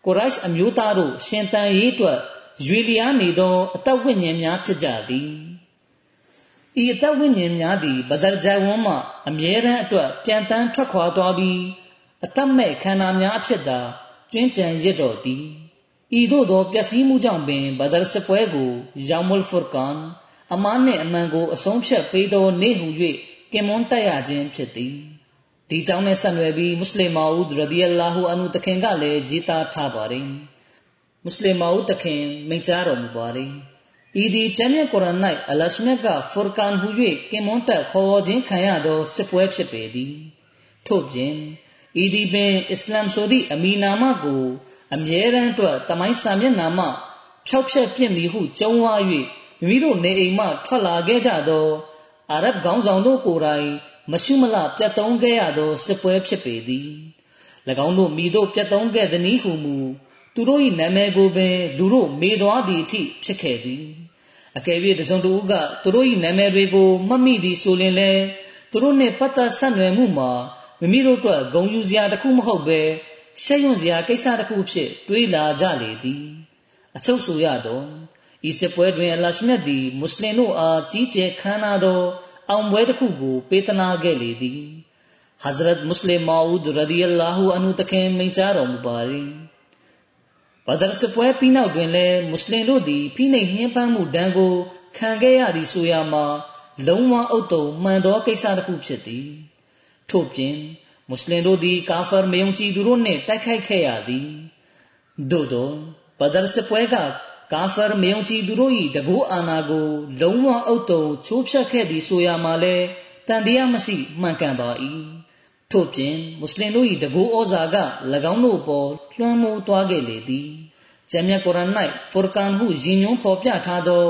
ကိုရိုက်အမျိုးသားတို့ရှင်တန်ရေးအတွက်ရွေလျားနေသောအသက်ဝိညာဉ်များဖြစ်ကြသည်။ဤအသက်ဝိညာဉ်များသည်ဘဇာဂျိုင်ဝန်းမှအမြဲတမ်းအတွက်ပြန်တန်းထွက်ခွာသွားပြီးအသက်မဲ့ခန္ဓာများအဖြစ်သာကျွင်းကြံရစ်တော်သည်။ဤသို့သောပျက်စီးမှုကြောင့်ပင်ဘဒရ်စပွဲကိုယောမုလ်ဖူကန်အမားနှင့်အမှန်ကိုအဆုံးဖြတ်ပေးသောနေ့ဟု၍ ကင်မွန်းတက်ရခြင်းဖြစ်သည်ဒီကြောင့်နဲ့ဆက်နွယ်ပြီးမွတ်စလင်မာဦးရဒီအလာဟူအန်ဟူတခင်ကလည်းရေးသားထားပါတယ်မွတ်စလင်မာဦးတခင်မိန့်ကြားတော်မူပါတယ်ဤဒီချမ်းမြတ်ကုရ်အာန်၌အလရှမြတ်ကဖူရကန်ဟူ၍ကင်မွန်းတက်ခေါ်ဝေါ်ခြင်းခံရသောစစ်ပွဲဖြစ်ပေသည်ထို့ပြင်ဤဒီပင်အစ္စလာမ်ဆိုသည့်အမီနာမကိုအမြဲတမ်းအတွက်တမိုင်းစာမျက်နှာမှဖြောက်ဖြက်ပြင့်ပြီဟုကြုံဝါ၍မိမိတို့နေအိမ်မှထွက်လာခဲ့ကြသော အာရဗ်ခေါင်းဆောင်တို့ကိုယ်တိုင်မရှုမလပြတ်သုံးခဲ့ရသောစစ်ပွဲဖြစ်ပေသည်၎င်းတို့မိတို့ပြတ်သုံးခဲ့သည်နည်းဟုမူသူတို့၏နာမည်ကိုပင်လူတို့မေသွားသည့်အထိဖြစ်ခဲ့သည်အကယ်၍တစုံတဦးကသူတို့၏နာမည်တွေကိုမမိသည်ဆိုရင်လည်းသူတို့နှင့်ပတ်သက်ဆက်နွယ်မှုမှာမိမိတို့အတွက်ဂုဏ်ယူစရာတစ်ခုမဟုတ်ဘဲရှက်ရွံ့စရာကိစ္စတစ်ခုဖြစ်တွေးလာကြလေသည် အချုပ်ဆိုရတော့ ဤစစ်ပွဲတွင်အလရှမြတ်သည်မွတ်စလင်တို့အားကြီးကျယ်ခမ်းနားသော အောင်ပွဲတစ်ခုကို ပေးသနာခဲ့လေသည် Hazrat Muslim Maud radiyallahu anhu တခင်မိန့်ကြားတော်မူပါသည်ဘဒရစစ်ပွဲပြီးနောက်တွင်လည်းမွတ်စလင်တို့သည်ဖိနှိပ်နှင်းပန်းမှုဒဏ်ကိုခံခဲ့ရသည်ဆိုရမှာလုံးဝအုပ်တုံမှန်သောကိစ္စတစ်ခုဖြစ်သည်ထို့ပြင်မွတ်စလင်တို့သည်ကာဖာမယုံကြည်သူတို့နှင့်တိုက်ခိုက်ခဲ့ရသည်သို့သောဘဒရ်စပွဲက ကာဖာမယုံကြည်သူတို့၏တကူအာနာကို လုံးဝအုပ်တုံချိုးဖျက်ခဲ့သည်ဆိုရမှာလဲတန်တရားမရှိမှန်ကန်ပါ၏ထို့ပြင်မွတ်စလင်တို့၏တကူဩဇာက၎င်းတို့ပေါ်လွှမ်းမိုးသွားခဲ့လေသည်ဂျမ်းမြတ်ကုရ်အာန်၌ဖူရကန်ဟုရည်ညွှန်းဖော်ပြထားသော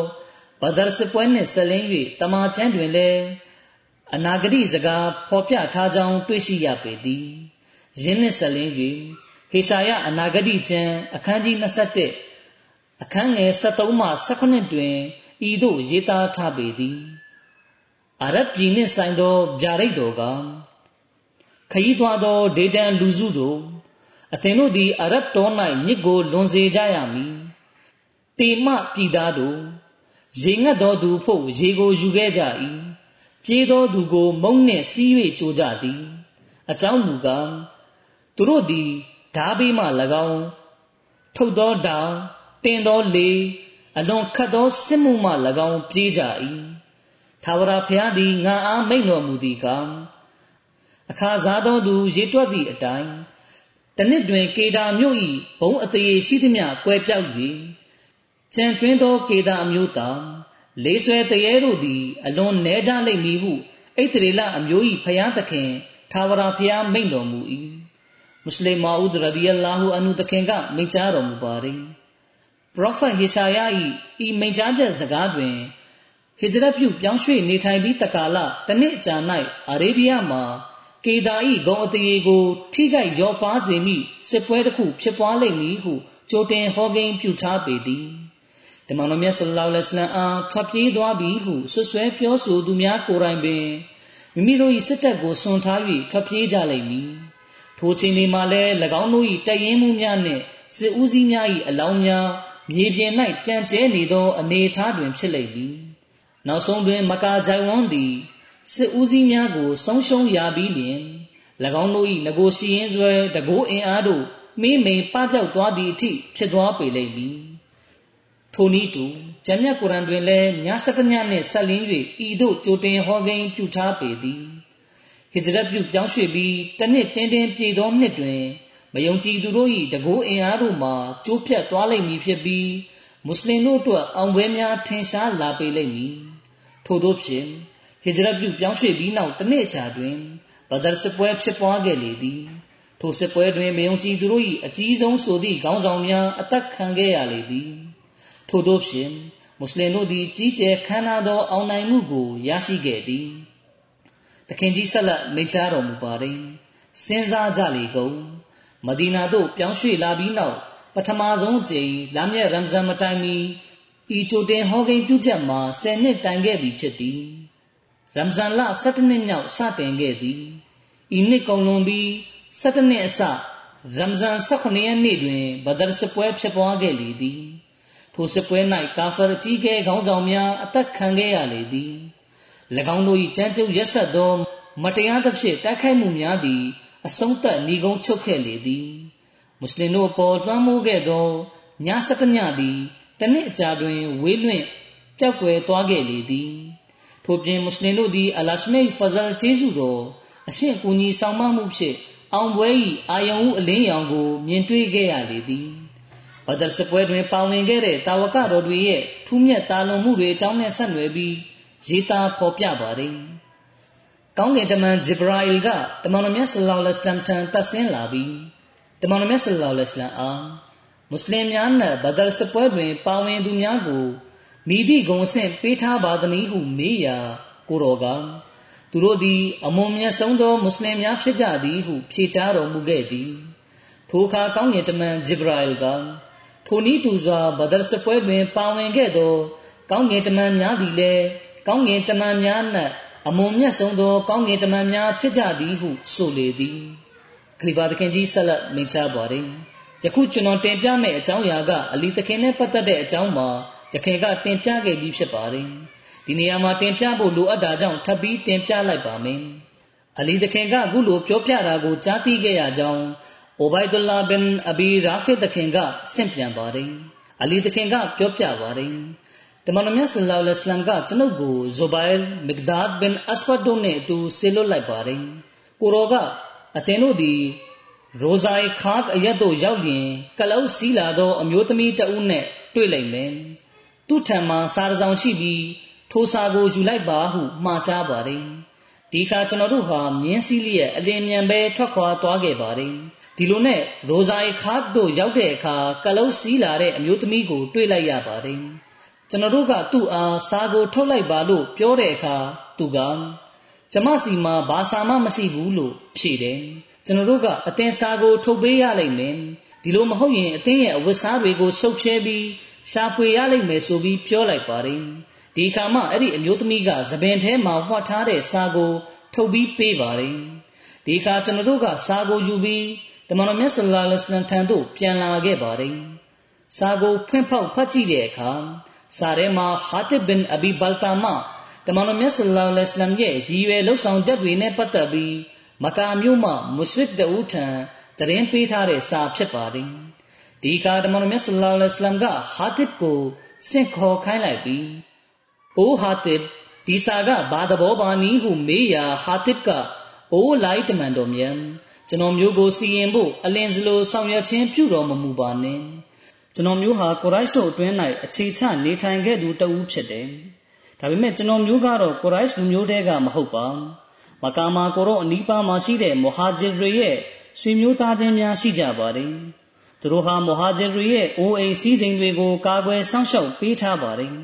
ဘဒရ်စပွဲနှင့်ဆက်လင်း၍တမန်ကျမ်းတွင်လည်းအနာဂတိစကားဖော်ပြထားကြောင်းတွေ့ရှိရပေသည်ယင်းနှင့်ဆက်လင်း၍ဟေရှာယအနာဂတိကျမ်းအခန်းကြီး21 အခန်းငယ်73မှ18တွင်ဤသို့ရေးသားထားပေသည်အာရဗ်ပြည်နှင့်ဆိုင်သောဗျာဒိတ်တော်ကခရီးသွားသောဒေတန်လူစုတို့အသင်တို့သည်အာရဗ်တော်၌မြစ်ကိုလွန်စေကြရမည်တေမပြည်သားတို့ရေငတ်တော်သူဖို့ရေကိုယူခဲ့ကြ၏ပြေးသောသူကို မုံနှင့်စီး၍ကြိုးကြသည်အကြောင်းမူကားသူတို့သည်ဓာဘေးမှ၎င်းထုတ်သောဓာ တင်သောလေအလွန်ခတ်သောစစ်မှုမှ၎င်းပြေးကြ၏သာဝရဖျားသည်ငါအားမိန်တော်မူသည်ကားအခါစားသောသူရေတွက်သည့်အတိုင်းတနစ်တွင်ကေဒါမြို့၏ဘုံအသေးရှိသည်မြကွဲပြောက်၍ကြံတွင်သောကေဒါအမျိုးသားလေးဆွဲတရေတို့သည် အလွန်နဲကြလိမ့်မည်ဟုဣသရေလအမျိုး၏ဖျားသခင်သာဝရဖျားမိန့်တော်မူ၏မွတ်စလင်မာဦးရဒီယလာဟူအန်ဟူသခင်ကမိန့်ကြားတော်မူပါသည် Prophet ဟေရှာယ၏ဤမိန့်ကြားချက်စကားတွင်ဟစ်ဂျရတ်ပြုပြောင်းရွှေ့နေထိုင်ပြီးတကာလတနှစ်ကြာ၌အာရေဗျမှာကေဒါဤဂုံအတရေကို ထိခိုက်ရောပါစေမိစစ်ပွဲတစ်ခုဖြစ်ပွားလိမ့်မည်ဟုကြိုတင်ဟောကိန်းပြုထားပေသည်တမန်တော်မြတ်ဆလ္လာလဟ်အလိုင်းအားထွက်ပြေးသွားပြီဟုဆွဆွဲပြောဆိုသူများကိုယ်တိုင်ပင်မိမိတို့၏စစ်တပ်ကိုစွန့်ထား၍ထွက်ပြေးကြလိမ့်မည်ထိုချိန်ဒီမှာလည်း၎င်းတို့၏တရင်မှုများနှင့်စစ်ဦးစီးများ၏အလောင်းများ မြေပြင်၌ပြန်ကျဲနေသော အနေအထားတွင်ဖြစ်လိမ့်မည်နောက်ဆုံးတွင် မကာဂျိုင်ဝွန်သည်စစ်ဦးစီးများကို ဆုံးရှုံးရပြီးလျှင်၎င်းတို့၏ငကိုစီရင်ဆွဲတကိုးအင်အားတို့မိမိန်ပပျောက်သွားသည့်အထိဖြစ်သွားပေလိမ့်မည်ထိုနည်းတူဂျမ်းမြတ်ကုရ်အန်တွင်လည်းညစကညနှင့်ဆက်လင်း၍ဤသို့ကြိုတင်ဟောကိန်းပြုထားပေသည်ဟစ်ဂျရတ်ပြုပြောင်းရွှေ့ပြီးတနှစ်တင်းတင်းပြည့်သောနှစ်တွင် မယုံကြည်သူတို့၏တကိုးအင်အားတို့မှာကျိုးဖြတ်သွားလိမ့်မည်ဖြစ်ပြီးမွတ်စလင်တို့အတွက်အောင်ပွဲများထင်ရှားလာပေလိမ့်မည်ထို့သောဖြင့်ဟစ်ဂျရတ်ပြုပြောင်းရွှေ့ပြီးနောက်တနှစ်ကြာတွင်ဘဒရ်စစ်ပွဲဖြစ်ပွားခဲ့လေသည်ထိုစစ်ပွဲတွင်မယုံကြည်သူတို့၏အကြီးဆုံးဆိုသည့်ခေါင်းဆောင်များအသက်ခံခဲ့ရလေသည်ထို့သောဖြင့်မွတ်စလင်တို့သည်ကြီးကျယ်ခမ်းနားသောအောင်နိုင်မှုကိုရရှိခဲ့သည်သခင်ကြီးဆက်လက်မိန့်ကြားတော်မူပါတယ်စဉ်းစားကြလေကုန် မဒီနာသို့ပြောင်းရွှေ့လာပြီးနောက်ပထမဆုံးအကြိမ်လာမည့်ရမ်ဇန်မတိုင်မီဤချိုတင်ဟောကိန်းပြုချက်မှာ10နှစ်တိုင်ခဲ့ပြီဖြစ်သည်ရမ်ဇန်လ17နှစ်မြောက်စတင်ခဲ့သည်ဤနှစ်ကုန်လွန်ပြီး17နှစ်အစရမ်ဇန်18ရက်နေ့တွင်ဘဒရ်စစ်ပွဲဖြစ်ပွားခဲ့လေသည်ထိုစစ်ပွဲ၌ကာဖာအကြီးကဲခေါင်းဆောင်များအသက်ခံခဲ့ရလေသည်၎င်းတို့၏ကြမ်းကြုတ်ရက်ဆက်သော မတရားသဖြင့်တိုက်ခိုက်မှုများသည် အဆုံးသတ်ဏီကုန်းချုပ်ခဲ့လေသည်မွတ်စလင်တို့အပေါ်လွှမ်းမိုးခဲ့သောညစကညသည်တနစ်အကြာတွင် ဝေးလွင့်ပျောက်ကွယ်သွားခဲ့လေသည်ထို့ပြင်မွတ်စလင်တို့သည်အလရှမိတ်ဖဇလ်ကျေးဇူးတော်အရှင်ကူညီဆောင်မမှုဖြင့်အောင်ပွဲ၏အာယုံဦးအလင်းရောင်ကို မြင်တွေ့ခဲ့ရလေသည်ဘဒရ်စပွဲတွင်ပါဝင်ခဲ့တဲ့တာဝကတော်တွေရဲ့ထူးမြတ်တာလွန်မှုတွေအကြောင်းနဲ့ဆက်နွယ်ပြီးရေးသားဖော်ပြပါတယ်။ ကောင်းကင်တမန်ဂျေဘရာအီလ်ကတမန်တော်မြတ်ဆလ္လာလဟ်အလိုင်းထံတက်ဆင်းလာပြီးတမန်တော်မြတ်ဆလ္လာလဟ်အလိုင်းအားမွတ်စလင်များနဲ့ဘဒရ်စပွဲတွင် ပါဝင်သူများကိုမိသည့်ဂုံဆင့်ပေးထားပါသနည်းဟုမေးရာကိုတော်ကသူတို့သည် အမွန်မြတ်ဆုံးသောမွတ်စလင်များဖြစ်ကြသည်ဟု ဖြေကြားတော်မူခဲ့သည်ထိုအခါကောင်းကင်တမန်ဂျေဘရာအီလ်ကထိုနည်းတူစွာဘဒရ်စပွဲတွင် ပါဝင်ခဲ့သော ကောင်းကင်တမန်များသည်လည်းကောင်းကင်တမန်များ၌ အမွန်မြတ်ဆုံးသော ကောင်းကင်တမန်များဖြစ်ကြသည်ဟုဆိုလေသည်ခလီဖာသခင်ကြီးဆက်လက်မိန့်ကြားပါသည်ယခုကျွန်တော်တင်ပြမယ့်အကြောင်းအရာကအလီသခင်နဲ့ပတ်သက်တဲ့အကြောင်းမှာယခင်ကတင်ပြခဲ့ပြီးဖြစ်ပါတယ်ဒီနေရာမှာတင်ပြဖို့လိုအပ်တာကြောင့်ထပ်ပြီးတင်ပြလိုက်ပါမယ်အလီသခင်ကအခုလိုပြောပြတာကိုကြားသိခဲ့ရကြောင်းအိုဘိုင်ဒူလာဘင်အဘီရာဖီသခင်ကဆင့်ပြန်ပါတယ်အလီသခင်ကပြောပြပါတယ် တမန်တော်မြတ်ဆလ္လာလဟ်အလัยဟ်ကကျွန်ုပ်ကိုဇူဘိုင်မစ်ဒါဒ်ဘင်အစဖတ်တို့နဲ့အတူဆေလွတ်လိုက်ပါတယ်ကိုရောကအသင်တို့သည်ရိုဇိုင်ခါကအရက်တို့ရောက်ရင်ကလောက်စီးလာသောအမျိုးသမီးတဦးနဲ့တွေ့လိုက်မယ်သူ့ထံမှာစာတစောင်ရှိပြီးထိုစာကိုယူလိုက်ပါဟုမှားချပါတယ်ဒီခါကျွန်တော်တို့ဟာမြင်းစည်းလျက်အလင်းမြန်ပဲထွက်ခွာသွားခဲ့ပါတယ်ဒီလိုနဲ့ရိုဇိုင်ခါတို့ရောက်တဲ့အခါကလုံးစီးလာတဲ့အမျိုးသမီးကိုတွေ့လိုက်ရပါတယ် ကျွန်တော်တို့ကသူ့အားစာကိုထုတ်လိုက်ပါလို့ပြောတဲ့အခါသူကကျမစီမှာဘာစာမှမရှိဘူးလို့ဖြေတယ်ကျွန်တော်တို့ကအသင်စာကိုထုတ်ပေးရလိမ့်မယ်ဒီလိုမဟုတ်ရင်အသင်ရဲ့အဝတ်စားတွေကိုဆုပ်ဖြဲပြီးရှာဖွေရလိမ့်မယ်ဆိုပြီးပြောလိုက်ပါတယ်ဒီခါမှအဲ့ဒီအမျိုးသမီးကသပင်ထဲမှာဝှက်ထားတဲ့စာကိုထုတ်ပြီးပေးပါတယ်ဒီခါကျွန်တော်တို့ကစာကိုယူပြီးတမန်တော်မြတ်ဆလ္လာလဟ်အလိုင်းထံသို့ပြန်လာခဲ့ပါတယ်စာကိုဖွင့်ဖောက်ဖတ်ကြည့်တဲ့အခါ စာထဲမှာဟာတစ်ဘင်အဘီဘလ်တာမတမန်တော်မြတ်ဆလ္လာလဟ်အလိုင်းရဲ့ရည်ရွယ်လှုပ်ဆောင်ချက်တွေနဲ့ပတ်သက်ပြီးမကာမြို့မှမွတ်စလစ်တဦးထံတရင်ပေးထားတဲ့စာဖြစ်ပါတယ်ဒီခါတမန်တော်မြတ်ဆလ္လာလဟ်အလိုင်းကဟာတစ်ကိုဆင့်ခေါ်ခိုင်းလိုက်ပြီးအိုဟာတစ်ဒီစာကဘာသဘောပါနည်းဟုမေးရာဟာတစ်ကအိုလိုက်တမန်တော်မြတ်ကျွန်တော်မျိုးကိုစီရင်ဖို့အလင်းစလိုဆောင်ရွက်ခြင်းပြုတော်မမူပါနဲ့ ကျွန်တော်မျိုးဟာကိုရိုက်တို့အတွင်း၌အခြေချနေထိုင်ခဲ့သူတဦးဖြစ်တယ်ဒါပေမဲ့ကျွန်တော်မျိုးကတော့ကိုရိုက်လူမျိုးတဲကမဟုတ်ပါမကာမာကိုရောအနီးပါးမှာရှိတဲ့မဟာဂျစ်တွေရဲ့ဆွေမျိုးသားချင်းများရှိကြပါတယ်သူတို့ဟာမူဟာဂျီရီရဲ့အိုးအိမ်စည်းစိမ်တွေကိုကာကွယ်စောင့်ရှောက်ပေးထားပါတယ်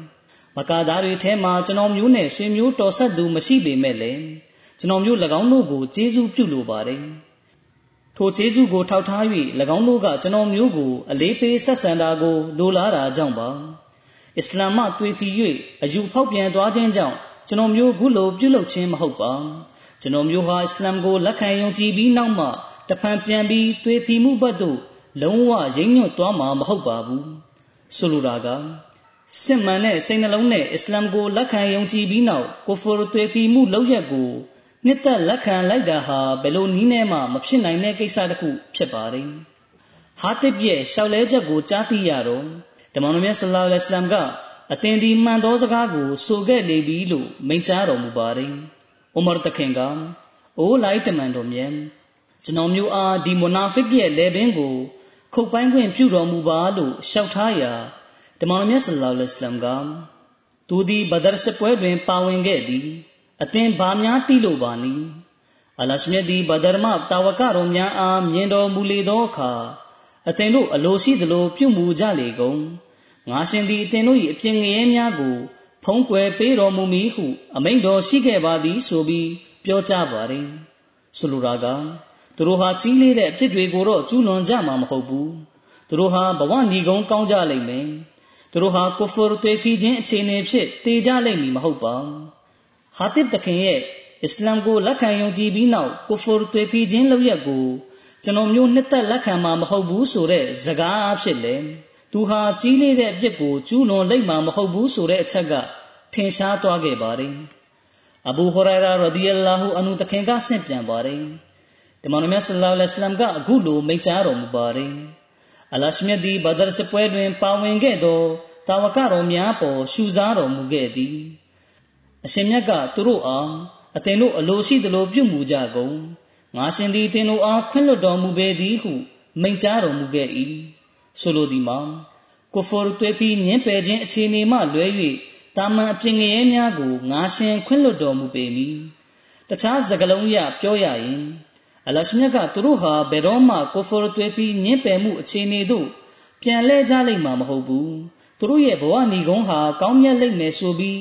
မကာသားတွေထဲမှာကျွန်တော်မျိုးနဲ့ဆွေမျိုးတော်ဆက်သူမရှိပေမဲ့လည်းကျွန်တော်မျိုး၎င်းတို့ကိုကျေးဇူးပြုလိုပါတယ် ထိုကျေးဇူးကိုထောက်ထား၍၎င်းတို့ကကျွန်တော်မျိုးကိုအလေးပေးဆက်ဆံတာကိုလိုလားတာကြောင့်ပါအစ္စလာမ်မှတွေ့ဖီ၍အယူဖောက်ပြန်သွားခြင်းကြောင့်ကျွန်တော်မျိုးခုလိုပြုလုပ်ခြင်းမဟုတ်ပါကျွန်တော်မျိုးဟာအစ္စလာမ်ကိုလက်ခံယုံကြည်ပြီးနောက်မှတဖန်ပြန်ပြီးတွေ့ဖီမှုဘက်သို့လုံးဝရိမ့်ညွတ်သွားမှာမဟုတ်ပါဘူးဆိုလိုတာကစစ်မှန်တဲ့စိတ်နှလုံးနဲ့အစ္စလာမ်ကိုလက်ခံယုံကြည်ပြီးနောက်ကိုဖာတွေ့ဖီမှုလောက်ရက်ကို နှစ်သက်လက်ခံလိုက်တာဟာဘယ်လိုနည်းနဲ့မှမဖြစ်နိုင်တဲ့ကိစ္စတစ်ခုဖြစ်ပါတယ်ဟာတစ်ရဲ့ရှောက်လဲချက်ကိုကြားသိရတော့ဓမ္မတော်မြတ်ဆလ္လာလဟ်အလัยဟိဝါစလမ်ကအတင်ဒီမှန်သောစကားကိုဆိုခဲ့လေပြီလို့မိန့်ကြားတော်မူပါတယ်။ဥမာတခင်ကအိုးလိုက်တမန်တော်မြတ်ကျွန်တော်မျိုးအားဒီမွနာဖစ်ရဲ့လေပင်ကို ခုတ်ပိုင်းခွင့်ပြုတော်မူပါလို့လျှောက်ထားရာဓမ္မတော်မြတ်ဆလ္လာလဟ်အလัยဟိဝါစလမ်ကသူသည်ဘဒရ်စစ်ပွဲတွင်ပါဝင်ခဲ့သည် အသင်ဘာများသိလို့ပါနည်းအလရှမြတ်သည်ဘဒရ်မှတာဝကတော်များအားမြင်တော်မူလေသောအခါအသင်တို့အလိုရှိသလိုပြုမူကြလေကုန်ငါရှင်သည်အသင်တို့၏အပြင်းငရဲများကိုဖုံးကွယ်ပေးတော်မူမည်ဟု အမိန့်တော်ရှိခဲ့ပါသည်ဆိုပြီးပြောကြားပါတယ်ဆိုလိုတာကသူတို့ဟာကြီးလေးတဲ့အဖြစ်တွေကိုတော့ကျူးလွန်ကြမှာမဟုတ်ဘူးသူတို့ဟာဘဝညီကုန်းကောင်းကြလိမ့်မယ်သူတို့ဟာကုဖရ်တေဖီခြင်းအခြေအနေဖြစ်တည်ကြလိမ့်မည်မဟုတ်ပါ ဟာတစ်တခင်ရဲ့အစ္စလာမ်ကိုလက်ခံယုံကြည်ပြီးနောက်ကုဖရ်တွေဖီခြင်းလောက်ရက်ကိုကျွန်တော်မျိုးနှစ်သက်လက်ခံမှာမဟုတ်ဘူးဆိုတဲ့ဇကားအဖြစ်လေသူဟာကြီးလေးတဲ့အပြစ်ကိုကျူးလွန်လိုက်မှာမဟုတ်ဘူးဆိုတဲ့အချက်ကထင်ရှားသွားခဲ့ပါတယ်အဘူဟူရိုင်ရာရဒီယလာဟူအန်ဟူတခင်ကဆင့်ပြန်ပါတယ်ဒီမောင်မြတ်ဆလ္လာလဟ်အလัยဟိဝါစလမ်ကအခုလိုမိန့်ကြားတော်မူပါတယ်အလရှမြတ်ဒီဘဒရ်စပွဲတွင်ပါဝင်ခဲ့သောတာဝကတော်များပေါ်ရှူစားတော်မူခဲ့သည် အရှင်မြတ်ကသူတို့အားအသင်တို့အလိုရှိသလိုပြုမူကြကုန်ငါရှင်သည်သင်တို့အားခွင့်လွှတ်တော်မူပေသည်ဟုမိန့်ကြားတော်မူခဲ့၏ဆိုလိုသည်မှာကိုဖော်တွေ့ပြီးညင်ပယ်ခြင်းအခြေအနေမှလွဲ၍တာမန်အပြင်ငရဲများကိုငါရှင်ခွင့်လွှတ်တော်မူပေမည်တခြားစကားလုံးရပြောရရင်အလရှမြတ်ကသူတို့ဟာဘယ်တော့မှကိုဖော်တွေ့ပြီးညင်ပယ်မှုအခြေအနေသို့ပြန်လဲကြလိမ့်မှာမဟုတ်ဘူးသူတို့ရဲ့ဘဝဏီကုန်းဟာကောင်းမြတ်လိမ့်မယ်ဆိုပြီး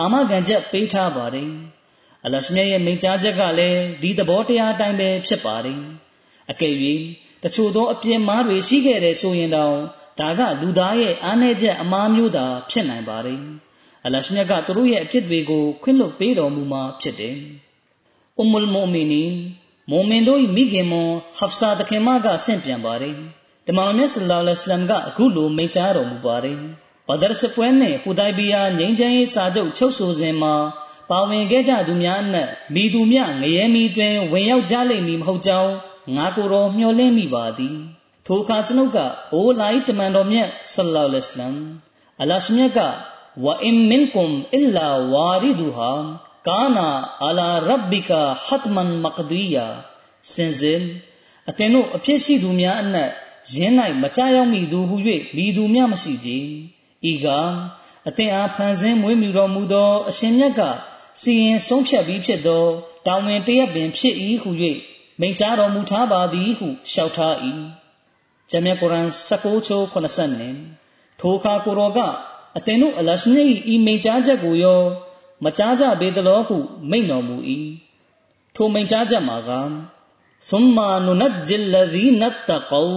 အာမခံချက်ပေးထားပါတယ်အလရှမြတ်ရဲ့မိန့်ကြားချက်ကလည်းဒီသဘောတရားအတိုင်းပဲဖြစ်ပါတယ်အကယ်၍တချို့သောအပြင်းမားတွေရှိခဲ့တဲ့ဆိုရင်တောင်ဒါကလူသားရဲ့အားနည်းချက်အမားမျိုးသာဖြစ်နိုင်ပါတယ်အလရှမြတ်ကသူတို့ရဲ့အဖြစ်တွေကိုခွင့်လွှတ်ပေးတော်မူမှာဖြစ်တယ်အမ္မုလ်မူမီနီမုံမင်တို့မိခင်မွန်ဟဖ်ဆာတခင်မကဆင့်ပြန်ပါတယ်တမန်တော်မြတ်ဆလ္လာလဟ်အလိုင်းမ်ကအခုလိုမိန့်ကြားတော်မူပါတယ် ဘဒရ်စပွဲနှင့်ဟူဒိုင်ဘီယာငြိမ်းချမ်းရေးစာချုပ်ချုပ်ဆိုစဉ်မှာပါဝင်ခဲ့ကြသူများအနက်မိသူမြငရဲမီတွင်ဝင်ရောက်ကြလိမ့်မည်မဟုတ်ကြောင်းငါကိုယ်တော်မျှော်လင့်မိပါသည်ထိုအခါကျွန်ုပ်ကအိုလိုက်တမန်တော်မြတ်ဆလ္လာလဟ်အလัยဟ်အလရှမြတ်ကဝအင်မင်ကွမ်အလ္လာဝါရီဒူဟာကာနာအလာရဘ်ဘီကာဟတ်မန်မကဒီယာစင်စင်အသင်တို့အဖြစ်ရှိသူများအနက်ရင်း၌မကြရောက်မိသူဟု၍မိသူများမရှိကြ ဤကအသင်အားဖန်ဆင်းမွေးမြူတော်မူသော အရှင်မြတ်ကစီရင်ဆုံးဖြတ်ပြီးဖြစ်သောတောင်ဝင်တရက်ပင်ဖြစ်၏ဟု၍မိန့်ကြားတော်မူထားပါသည်ဟုလျှောက်ထား၏ဂျမ်းမြကုရ်အန်16ချို90ထိုအခါကိုရောကအသင်တို့အလရှနီဤမိန့်ကြားချက်ကိုရောမကြားကြပေသလောဟုမိန့်တော်မူ၏ထိုမိန့်ကြားချက်မှာကသုမ္မာနုနဂျ်လဇီနတ်တကော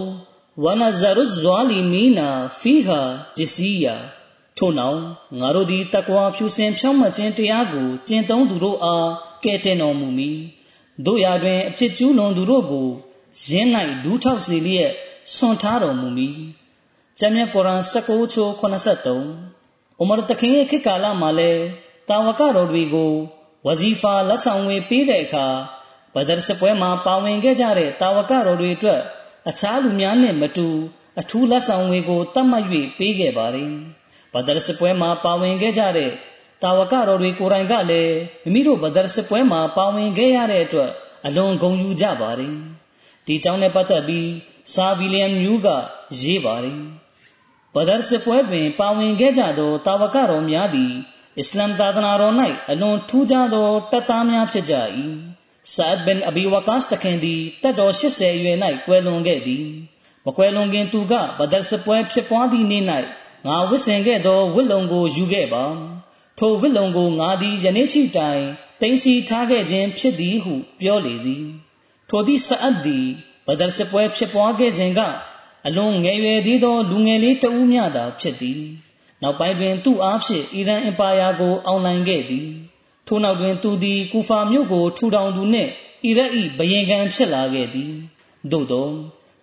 ونذر الظالمين فيها جثيا ထို့နောက်ငါတို့သည်တကွာဖြူစင်ဖြောင်းမှတ်ခြင်းတရားကိုကျင့်သုံးသူတို့အားကဲ့တင်တော်မူမည်တို့ရာတွင်အဖြစ်ကျူးလွန်သူတို့ကိုရင်း၌ဒူးထောက်စေလျက်ဆွန်ထားတော်မူမည်ကျမ်းမြတ်ကုရ်အာန်16ချိုး83ဥမရတခင်ရဲ့ခေတ်ကာလမှာလည်းတာဝကတော်တွေကိုဝဇီဖာလက်ဆောင်ဝေပေးတဲ့အခါဘဒရ်စပွဲမှာပါဝင်ခဲ့ကြတဲ့တာဝကတော်တွေအတွက် အခြားလူများနဲ့မတူ အထူးလက်ဆောင်ဝေကိုတတ်မှတ်၍ပေးခဲ့ပါတယ်ဘဒရ်စပွဲမှာပါဝင်ခဲ့ကြတဲ့တာဝကတော်တွေကိုယ်တိုင်ကလည်းမိမိတို့ဘဒရ်စပွဲမှာပါဝင်ခဲ့ရတဲ့အတွက်အလွန်ဂုဏ်ယူကြပါတယ်ဒီကြောင့်နဲ့ပတ်သက်ပြီးစာဗီလီယံမြူးကရေးပါတယ်ဘဒရ်စပွဲတွင်ပါဝင်ခဲ့ကြသောတာဝကတော်များသည်အစ္စလမ်သာသနာတော်၌အလွန်ထူးခြားသောတပ်သားများဖြစ်ကြ၏ ဆာဒ်ဘင်အဘီဝကာစ်တခင်သည်တက်တော်80အရွယ်၌ကွယ်လွန်ခဲ့သည်မကွယ်လွန်ခင်သူကဘဒရ်စပွဲဖြစ်ပွားသည့်နေ့၌ငါဝစ်စင်ခဲ့သောဝစ်လုံကိုယူခဲ့ပါထိုဝစ်လုံကိုငါသည်ယနေ့ချိတိုင်တင်စီထားခဲ့ခြင်းဖြစ်သည်ဟုပြောလေသည်ထိုသည့်ဆအပ်သည်ဘဒရ်စပွဲဖြစ်ပွားခဲ့စဉ်ကအလွန်ငယ်ရွယ်သေးသောလူငယ်လေးတဦးမျှသာဖြစ်သည်နောက်ပိုင်းတွင်သူ့အားဖြင့်အီရန်အင်ပါယာကိုအောင်နိုင်ခဲ့သည် ထို့နောက်တွင်သူသည်ကူဖာမြို့ကိုထူထောင်သူနှင့်အီရတ်၏ဘယင်ခံဖြစ်လာခဲ့သည်သို့သော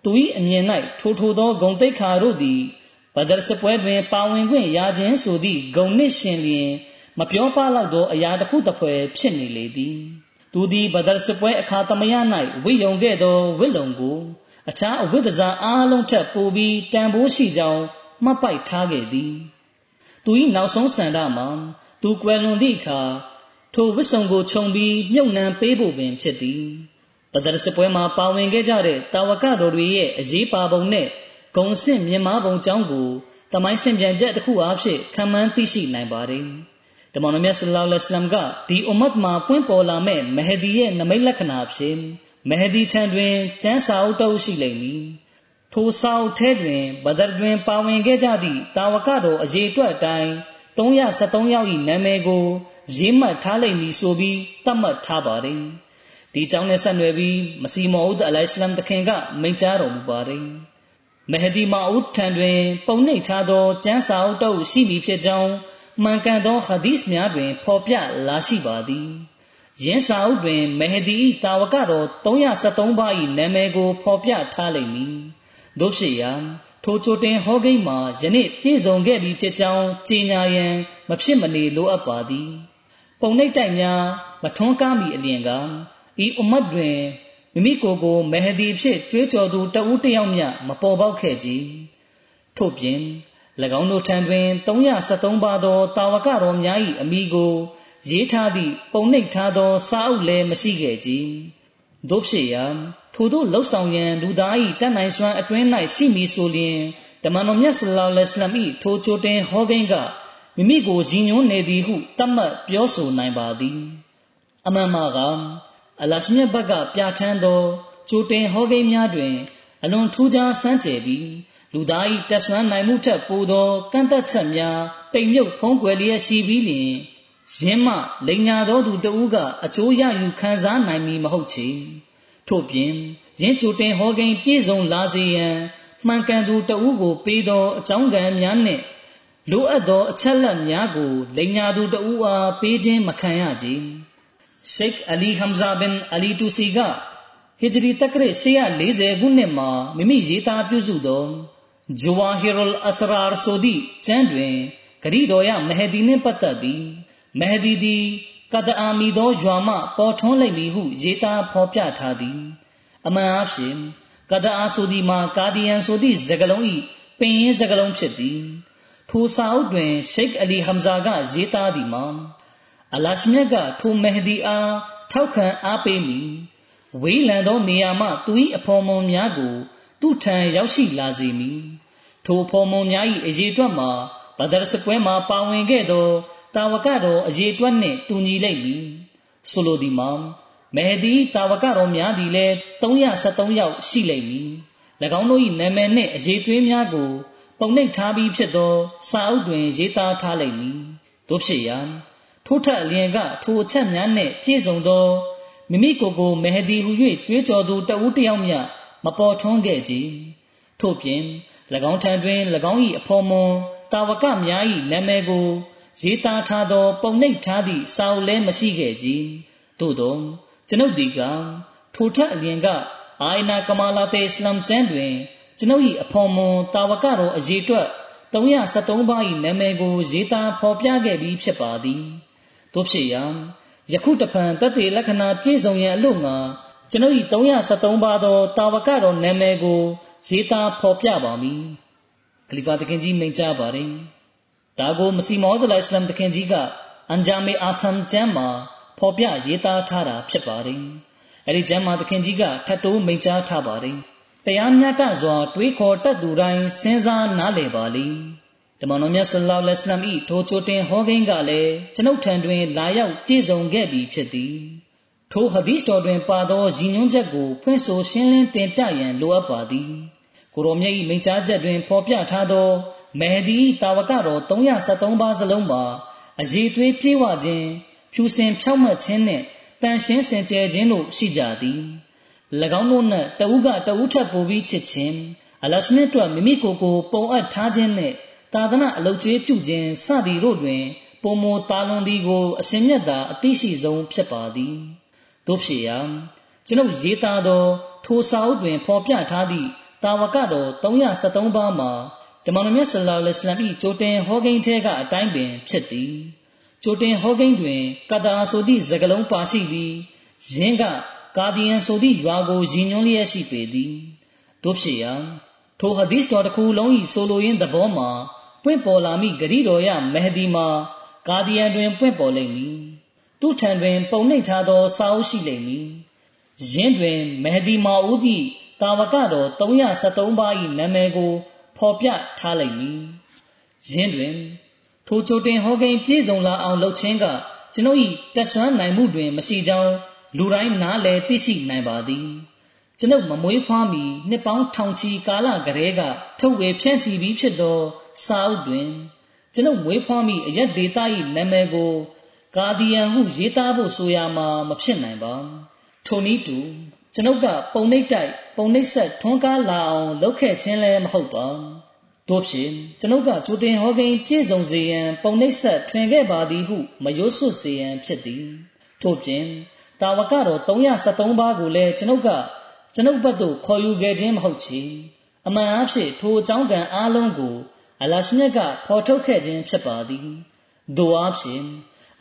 သူ၏အမြင်၌ထိုထိုသောဂုံတိတ်ခါတို့သည်ဘဒရ်စပွဲတွင်ပါဝင်ခွင့်ရခြင်းဆိုသည့်ဂုံနှင့်ရှင်လျင်မပြောပလောက်သောအရာတစ်ခုတစ်ဖွဲဖြစ်နေလေသည်သူသည်ဘဒရ်စပွဲအခါသမယ၌ဝိယုံခဲ့သောဝိလုံကိုအခြားအဝိဒဇာအားလုံးထက်ပိုပြီးတန်ဖိုးရှိကြောင်းမှတ်ပိုက်ထားခဲ့သည်သူ၏နောက်ဆုံးဆန္ဒမှာသူကွယ်လွန်သည့်အခါ ထိုဝိဆုံကိုခြုံပြီးမြုပ်နှံပေးဖို့ပင်ဖြစ်သည်ပဒရစပွဲမှာပါဝင်ခဲ့ကြတဲ့တာဝကတော်တွေရဲ့အရေးပါပုံနဲ့ဂုံဆင့်မြင်မာပုံကြောင်းကိုတမိုင်းဆင်ပြန်ချက်တစ်ခုအားဖြင့်ခံမှန်းသိရှိနိုင်ပါတယ်။တမန်တော်မြတ်ဆလ္လာလဟ်အလัยဟိဝါစလမ်ကဒီအွမ်မတ်မှာပွင့်ပေါ်လာမဲ့မဟဒီရဲ့နမိတ်လက္ခဏာဖြင့်မဟဒီထံတွင်ကျမ်းစာအုပ်တုပ်ရှိလိမ့်မည်။ထိုစာအုပ်ထဲတွင်ဘဒရ်တွင်ပါဝင်ခဲ့ကြသည့်တာဝကတော်အရေးအတွက်အတိုင်း373ယောက်၏နာမည်ကို ရေးမှတ်ထားလိမ့်မည်ဆိုပြီးသတ်မှတ်ထားပါတယ်။ဒီကြောင့်နဲ့ဆက်နွယ်ပြီးမစီမောဦးအလိုင်စလမ်တခင်ကမိန့်ကြားတော်မူပါတယ်။မဟဒီမာဦးထံတွင် ပုံနှိပ်ထားသောကျမ်းစာအုပ်တုပ်ရှိမည်ဖြစ်ကြောင်းမှန်ကန်သောဟာဒီစ်များတွင် ဖော်ပြလာရှိပါသည်။ယင်းစာအုပ်တွင်မဟဒီ၏တာဝကတော်373ပါး၏နာမည်ကိုဖော်ပြထားလိမ့်မည်။တို့ဖြစ်ရာထိုချိုတင်ဟောကိန်းမှာယနေ့ပြည့်စုံခဲ့ပြီဖြစ်ကြောင်းကြေညာရန်မဖြစ်မနေလိုအပ်ပါသည်။ ပုံနှိပ်တိုက်များမထွန်းကားမီအလျင်ကဤအမတ်တွင်မိမိကိုယ်ကိုမဟဒီဖြစ်ကြွေးကြော်သူတဦးတယောက်မျှမပေါ်ပေါက်ခဲ့ကြထို့ပြင်၎င်းတို့ထံတွင်373ပါးသောတာဝကတော်များ၏အမိကို ရေးထားသည့်ပုံနှိပ်ထားသော စာအုပ်လည်းမရှိခဲ့ကြတို့ဖြစ်ရာထိုတို့လှုပ်ဆောင်ရန်လူသား၏တတ်နိုင်စွမ်းအတွင်း၌ရှိမည်ဆိုလျင်တမန်တော်မြတ်ဆလ္လာလဟ်အလိုင်းဝါဆလမ်၏ထိုချိုတင်ဟောကိန်းက မိမိကိုရည်ညွှန်းနေသည်ဟုတတ်မှတ်ပြောဆိုနိုင်ပါသည်အမှန်မှာကအလရှမြတ်ဘက်ကပြဋ္ဌာန်းသောကြိုတင်ဟောကိန်းများတွင် အလွန်ထူးခြားစမ်းကြယ်ပြီးလူသား၏တက်ဆွမ်းနိုင်မှုထက်ပိုသောကန့်သက်ချက်များတိမ်မြုပ်ဖုံးကွယ်လျက်ရှိပြီးလျှင်ယင်းမှလိန်ညာသောသူတဦးကအကျိုးရယူခံစားနိုင်မည်မဟုတ်ချေထို့ပြင်ယင်းကြိုတင်ဟောကိန်းပြည့်စုံလာစေရန်မှန်ကန်သူတဦးကိုပေးသောအကြောင်းကံများနှင့် လိုအပ်သောအချက်လက်များကိုလိန်ညာသူတဦးအားပေးခြင်းမခံရကြ။ရှိတ်အလီဟမ်ဇာဘင်အလီတူစီကဟီဂျရီတက္ကရာ840ခုနှစ်မှာမိမိရေးသားပြုစုသောဂျဝါဟီရ်အစရာဆိုသည့်ကျမ်းတွင်ဂရီတော်ရမဟဒီနှင့်ပတ်သက်ပြီးမဟဒီသည်ကဒအာမီသောရွာမှပေါ်ထွန်းလိမ့်မည်ဟုရေးသားဖော်ပြထားသည်အမှန်အဖြစ်ကဒအာဆိုသည်မှာကာဒီယန်ဆိုသည့်စကားလုံး၏ပင်ရင်းစကားလုံးဖြစ်သည် ထိုစာအုပ်တွင်ရှိတ်အလီဟမ်ဇာကရေးသားသည်မှာအလရှမြတ်ကထိုမဟဒီအားထောက်ခံအားပေးမည်ဝေးလံသောနေရာမှသူ၏အဖော်မွန်များကို သူ့ထံရောက်ရှိလာစေမည်ထိုဖော်မွန်များ၏အရေးအတွက်မှာဘဒရ်စပွဲမှာပါဝင်ခဲ့သောတာဝကတော်အရေးအတွက်နှင့်တူညီလိမ့်မည်ဆိုလိုသည်မှာမဟဒီတာဝကတော်များသည်လည်း373ယောက်ရှိလိမ့်မည်၎င်းတို့၏နာမည်နှင့်အရေးသွေးများကို ပုံနှိပ်ထားပြီးဖြစ်သော စာအုပ်တွင် ရေးသားထားလိမ့်မည်တို့ဖြစ်ရာထို့ထက်အလျင်ကထိုအချက်များနှင့်ပြည့်စုံသောမိမိကိုယ်ကိုမဟဒီဟု၍ကြွေးကြော်သူတဦးတယောက်မျှမပေါ်ထွန်းခဲ့ကြထို့ပြင်၎င်းထံတွင်၎င်း၏အဖော်မွန်တာဝကများ၏နာမည်ကိုရေးသားထားသော ပုံနှိပ်ထားသည့်စာအုပ်လည်းမရှိခဲ့ကြသို့သောကျွန်ုပ်ဒီကထိုထက်အလျင်ကအာယနာကမာလာတေအစ္စလမ်ကျမ်းတွင် ကျွန်ုပ်၏အဖော်မွန်တာဝကတော်အရေးအတွက်373ပါး၏နာမည်ကိုရေးသားဖော်ပြခဲ့ပြီးဖြစ်ပါသည်တို့ဖြစ်ရာယခုတဖန်တသက်လက္ခဏာပြည့်စုံရန်အလို့ငါကျွန်ုပ်၏373ပါးသောတာဝကတော်နာမည်ကိုရေးသားဖော်ပြပါမည်ခလီဖာတခင်ကြီးမိန့်ကြားပါတယ်ဒါကိုမစီမောဒ်အစ္စလမ်တခင်ကြီးကအန်ဂျာမေအာသမ်ကျမ်းမှာဖော်ပြရေးသားထားတာဖြစ်ပါတယ်အဲဒီကျမ်းမှာတခင်ကြီးကထပ်တိုးမိန့်ကြားထားပါတယ် တရားမျှတစွာ တွေးခေါ်တတ်သူတိုင်းစဉ်းစားနားလည်ပါလိတမန်တော်မြတ်ဆလ္လာလဟ်အလัยဟိဝါစလမ်၏ထိုချိုတင်ဟောကိန်းကလည်းကျွန်ုပ်ထံတွင်လာရောက်ပြည့်စုံခဲ့ပြီဖြစ်သည်ထိုဟဒီစ်တော်တွင်ပါသောရည်ညွှန်းချက်ကိုဖွင့်ဆိုရှင်းလင်းတင်ပြရန်လိုအပ်ပါသည်ကိုရောမြတ်၏မိန့်ကြားချက်တွင်ဖော်ပြထားသောမဟဒီတာဝကတော်373ပါးစလုံးမှာအရေးသွေးပြေဝခြင်းဖြူစင်ဖြောက်မှတ်ခြင်းနှင့်တန်ရှင်းစင်ကြယ်ခြင်းတို့ရှိကြသည်၎ င်းတို့နှင့်တဦးကတဦးထပ်ပိုပြီးချစ်ခြင်းအလရှမြတ်တို့မိမိကိုယ်ကိုပုံအပ်ထားခြင်းနှင့်သာသနာအလုတ်ကျွေးပြုခြင်းစသည်တို့တွင်ပုံမတာလွန်သည်ကိုအရှင်မြတ်သာအသိရှိဆုံးဖြစ်ပါသည်တို့ဖြစ်ရာကျွန်ုပ်ရေးသားသောထိုစာအုပ်တွင်ဖော်ပြထားသည့်တာဝကတော်373ပါးမှာတမန်တော်မြတ်ဆလ္လာလဟ်အလัยဟိဝါစလမ်၏ကြိုတင်ဟောကိန်းထဲကအတိုင်းပင်ဖြစ်သည်ကြိုတင်ဟောကိန်းတွင်ကတာဆိုသည့်စကားလုံးပါရှိပြီးယင်းက ကာဒီယန်ဆိုသည့်ရွာကိုရည်ညွှန်းလျက်ရှိပေသည်တို့ဖြစ်ရာထိုဟဒီသ်တော်တစ်ခုလုံး၏ဆိုလိုရင်းသဘောမှာပွင့်ပေါ်လာမိဂရီတော်ရမဟဒီမှာကာဒီယန်တွင်ပွင့်ပေါ်လိမ့်မည်သူထံတွင်ပုံနှိပ်ထားသောစာအုပ်ရှိလိမ့်မည်ယင်းတွင်မဟဒီမာဦးသည့်တာဝကတော်373ပါး၏နာမည်ကိုဖော်ပြထားလိမ့်မည်ယင်းတွင်ထိုချိုတင်ဟောကိန်းပြည့်စုံလာအောင်လုပ်ခြင်းကကျွန်ုပ်၏တက်ဆွမ်းနိုင်မှုတွင်မရှိကြောင်း လူတိုင်းနားလည်သိရှိနိုင်ပါသည် ကျွန်ုပ်မမွေးဖွားမီနှစ်ပေါင်းထောင်ချီကာလကလေးကထုတ်ဝေဖြန့်ချီပြီးဖြစ်သောစာအုပ်တွင်ကျွန်ုပ်မွေးဖွားမီအရက်ဒေတာ၏နာမည်ကို ကာဒီယန်ဟုရေးသားဖို့ဆိုရမှာမဖြစ်နိုင်ပါထိုနည်းတူကျွန်ုပ်ကပုံနှိပ်တိုက်ပုံနှိပ်ဆက်ထွန်းကားလာအောင်လုပ်ခဲ့ခြင်းလည်းမဟုတ်ပါတို့ဖြင့်ကျွန်ုပ်ကကြိုတင်ဟောကိန်းပြည့်စုံစေရန် ပုံနှိပ်ဆက်ထွင်ခဲ့ပါသည်ဟုမရိုးစွစေရန်ဖြစ်သည်ထို့ပြင် တာဝကတော်373ပါးကိုလည်းကျွန်ုပ်ကကျွန်ုပ်ဘက်သို့ခေါ်ယူခဲ့ခြင်းမဟုတ်ချေအမှန်အဖြစ်ထိုအကြောင်းကံအားလုံးကိုအလရှမြတ်ကဖော်ထုတ်ခဲ့ခြင်းဖြစ်ပါသည်ဒိုအားဖြင့်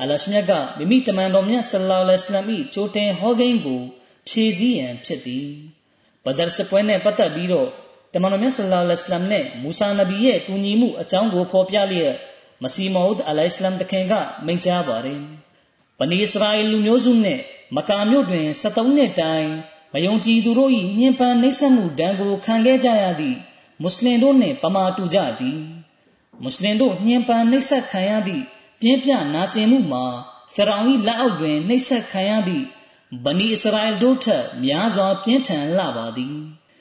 အလရှမြတ်ကမိမိတမန်တော်မြတ်ဆလ္လာလဟ်အလัยဟိဝါစလမ်၏ကြိုတင်ဟောကိန်းကို ဖြည့်ဆည်းရန်ဖြစ်သည်ဘဒရ်စပွဲနဲ့ပတ်သက်ပြီးတော့တမန်တော်မြတ်ဆလ္လာလဟ်အလัยဟိဝါစလမ်နဲ့မူဆာနဗီရဲ့တူညီမှုအကြောင်းကိုဖော်ပြလျက်မစီမောဒ်အလိုင်စလမ်တခင်ကမိန့်ကြားပါတယ်။ ဗနီအစ္စရာအယ်လူမျိုးစုနှင့်မကာမြို့တွင်73နှစ်တိုင်မယုံကြည်သူတို့၏ညှဉ်းပန်းနှိပ်စက်မှုဒဏ်ကိုခံခဲ့ကြရသည့်မွတ်စလင်တို့နှင့်ပမာတူကြသည်။မွတ်စလင်တို့ညှဉ်းပန်းနှိပ်စက်ခံရသည့်ပြင်းပြနာကျင်မှုမှာဖရောင်၏လက်အောက်တွင်နှိပ်စက်ခံရသည့်ဗနီအစ္စရာအယ်တို့ထက်များစွာပြင်းထန်လှပါသည်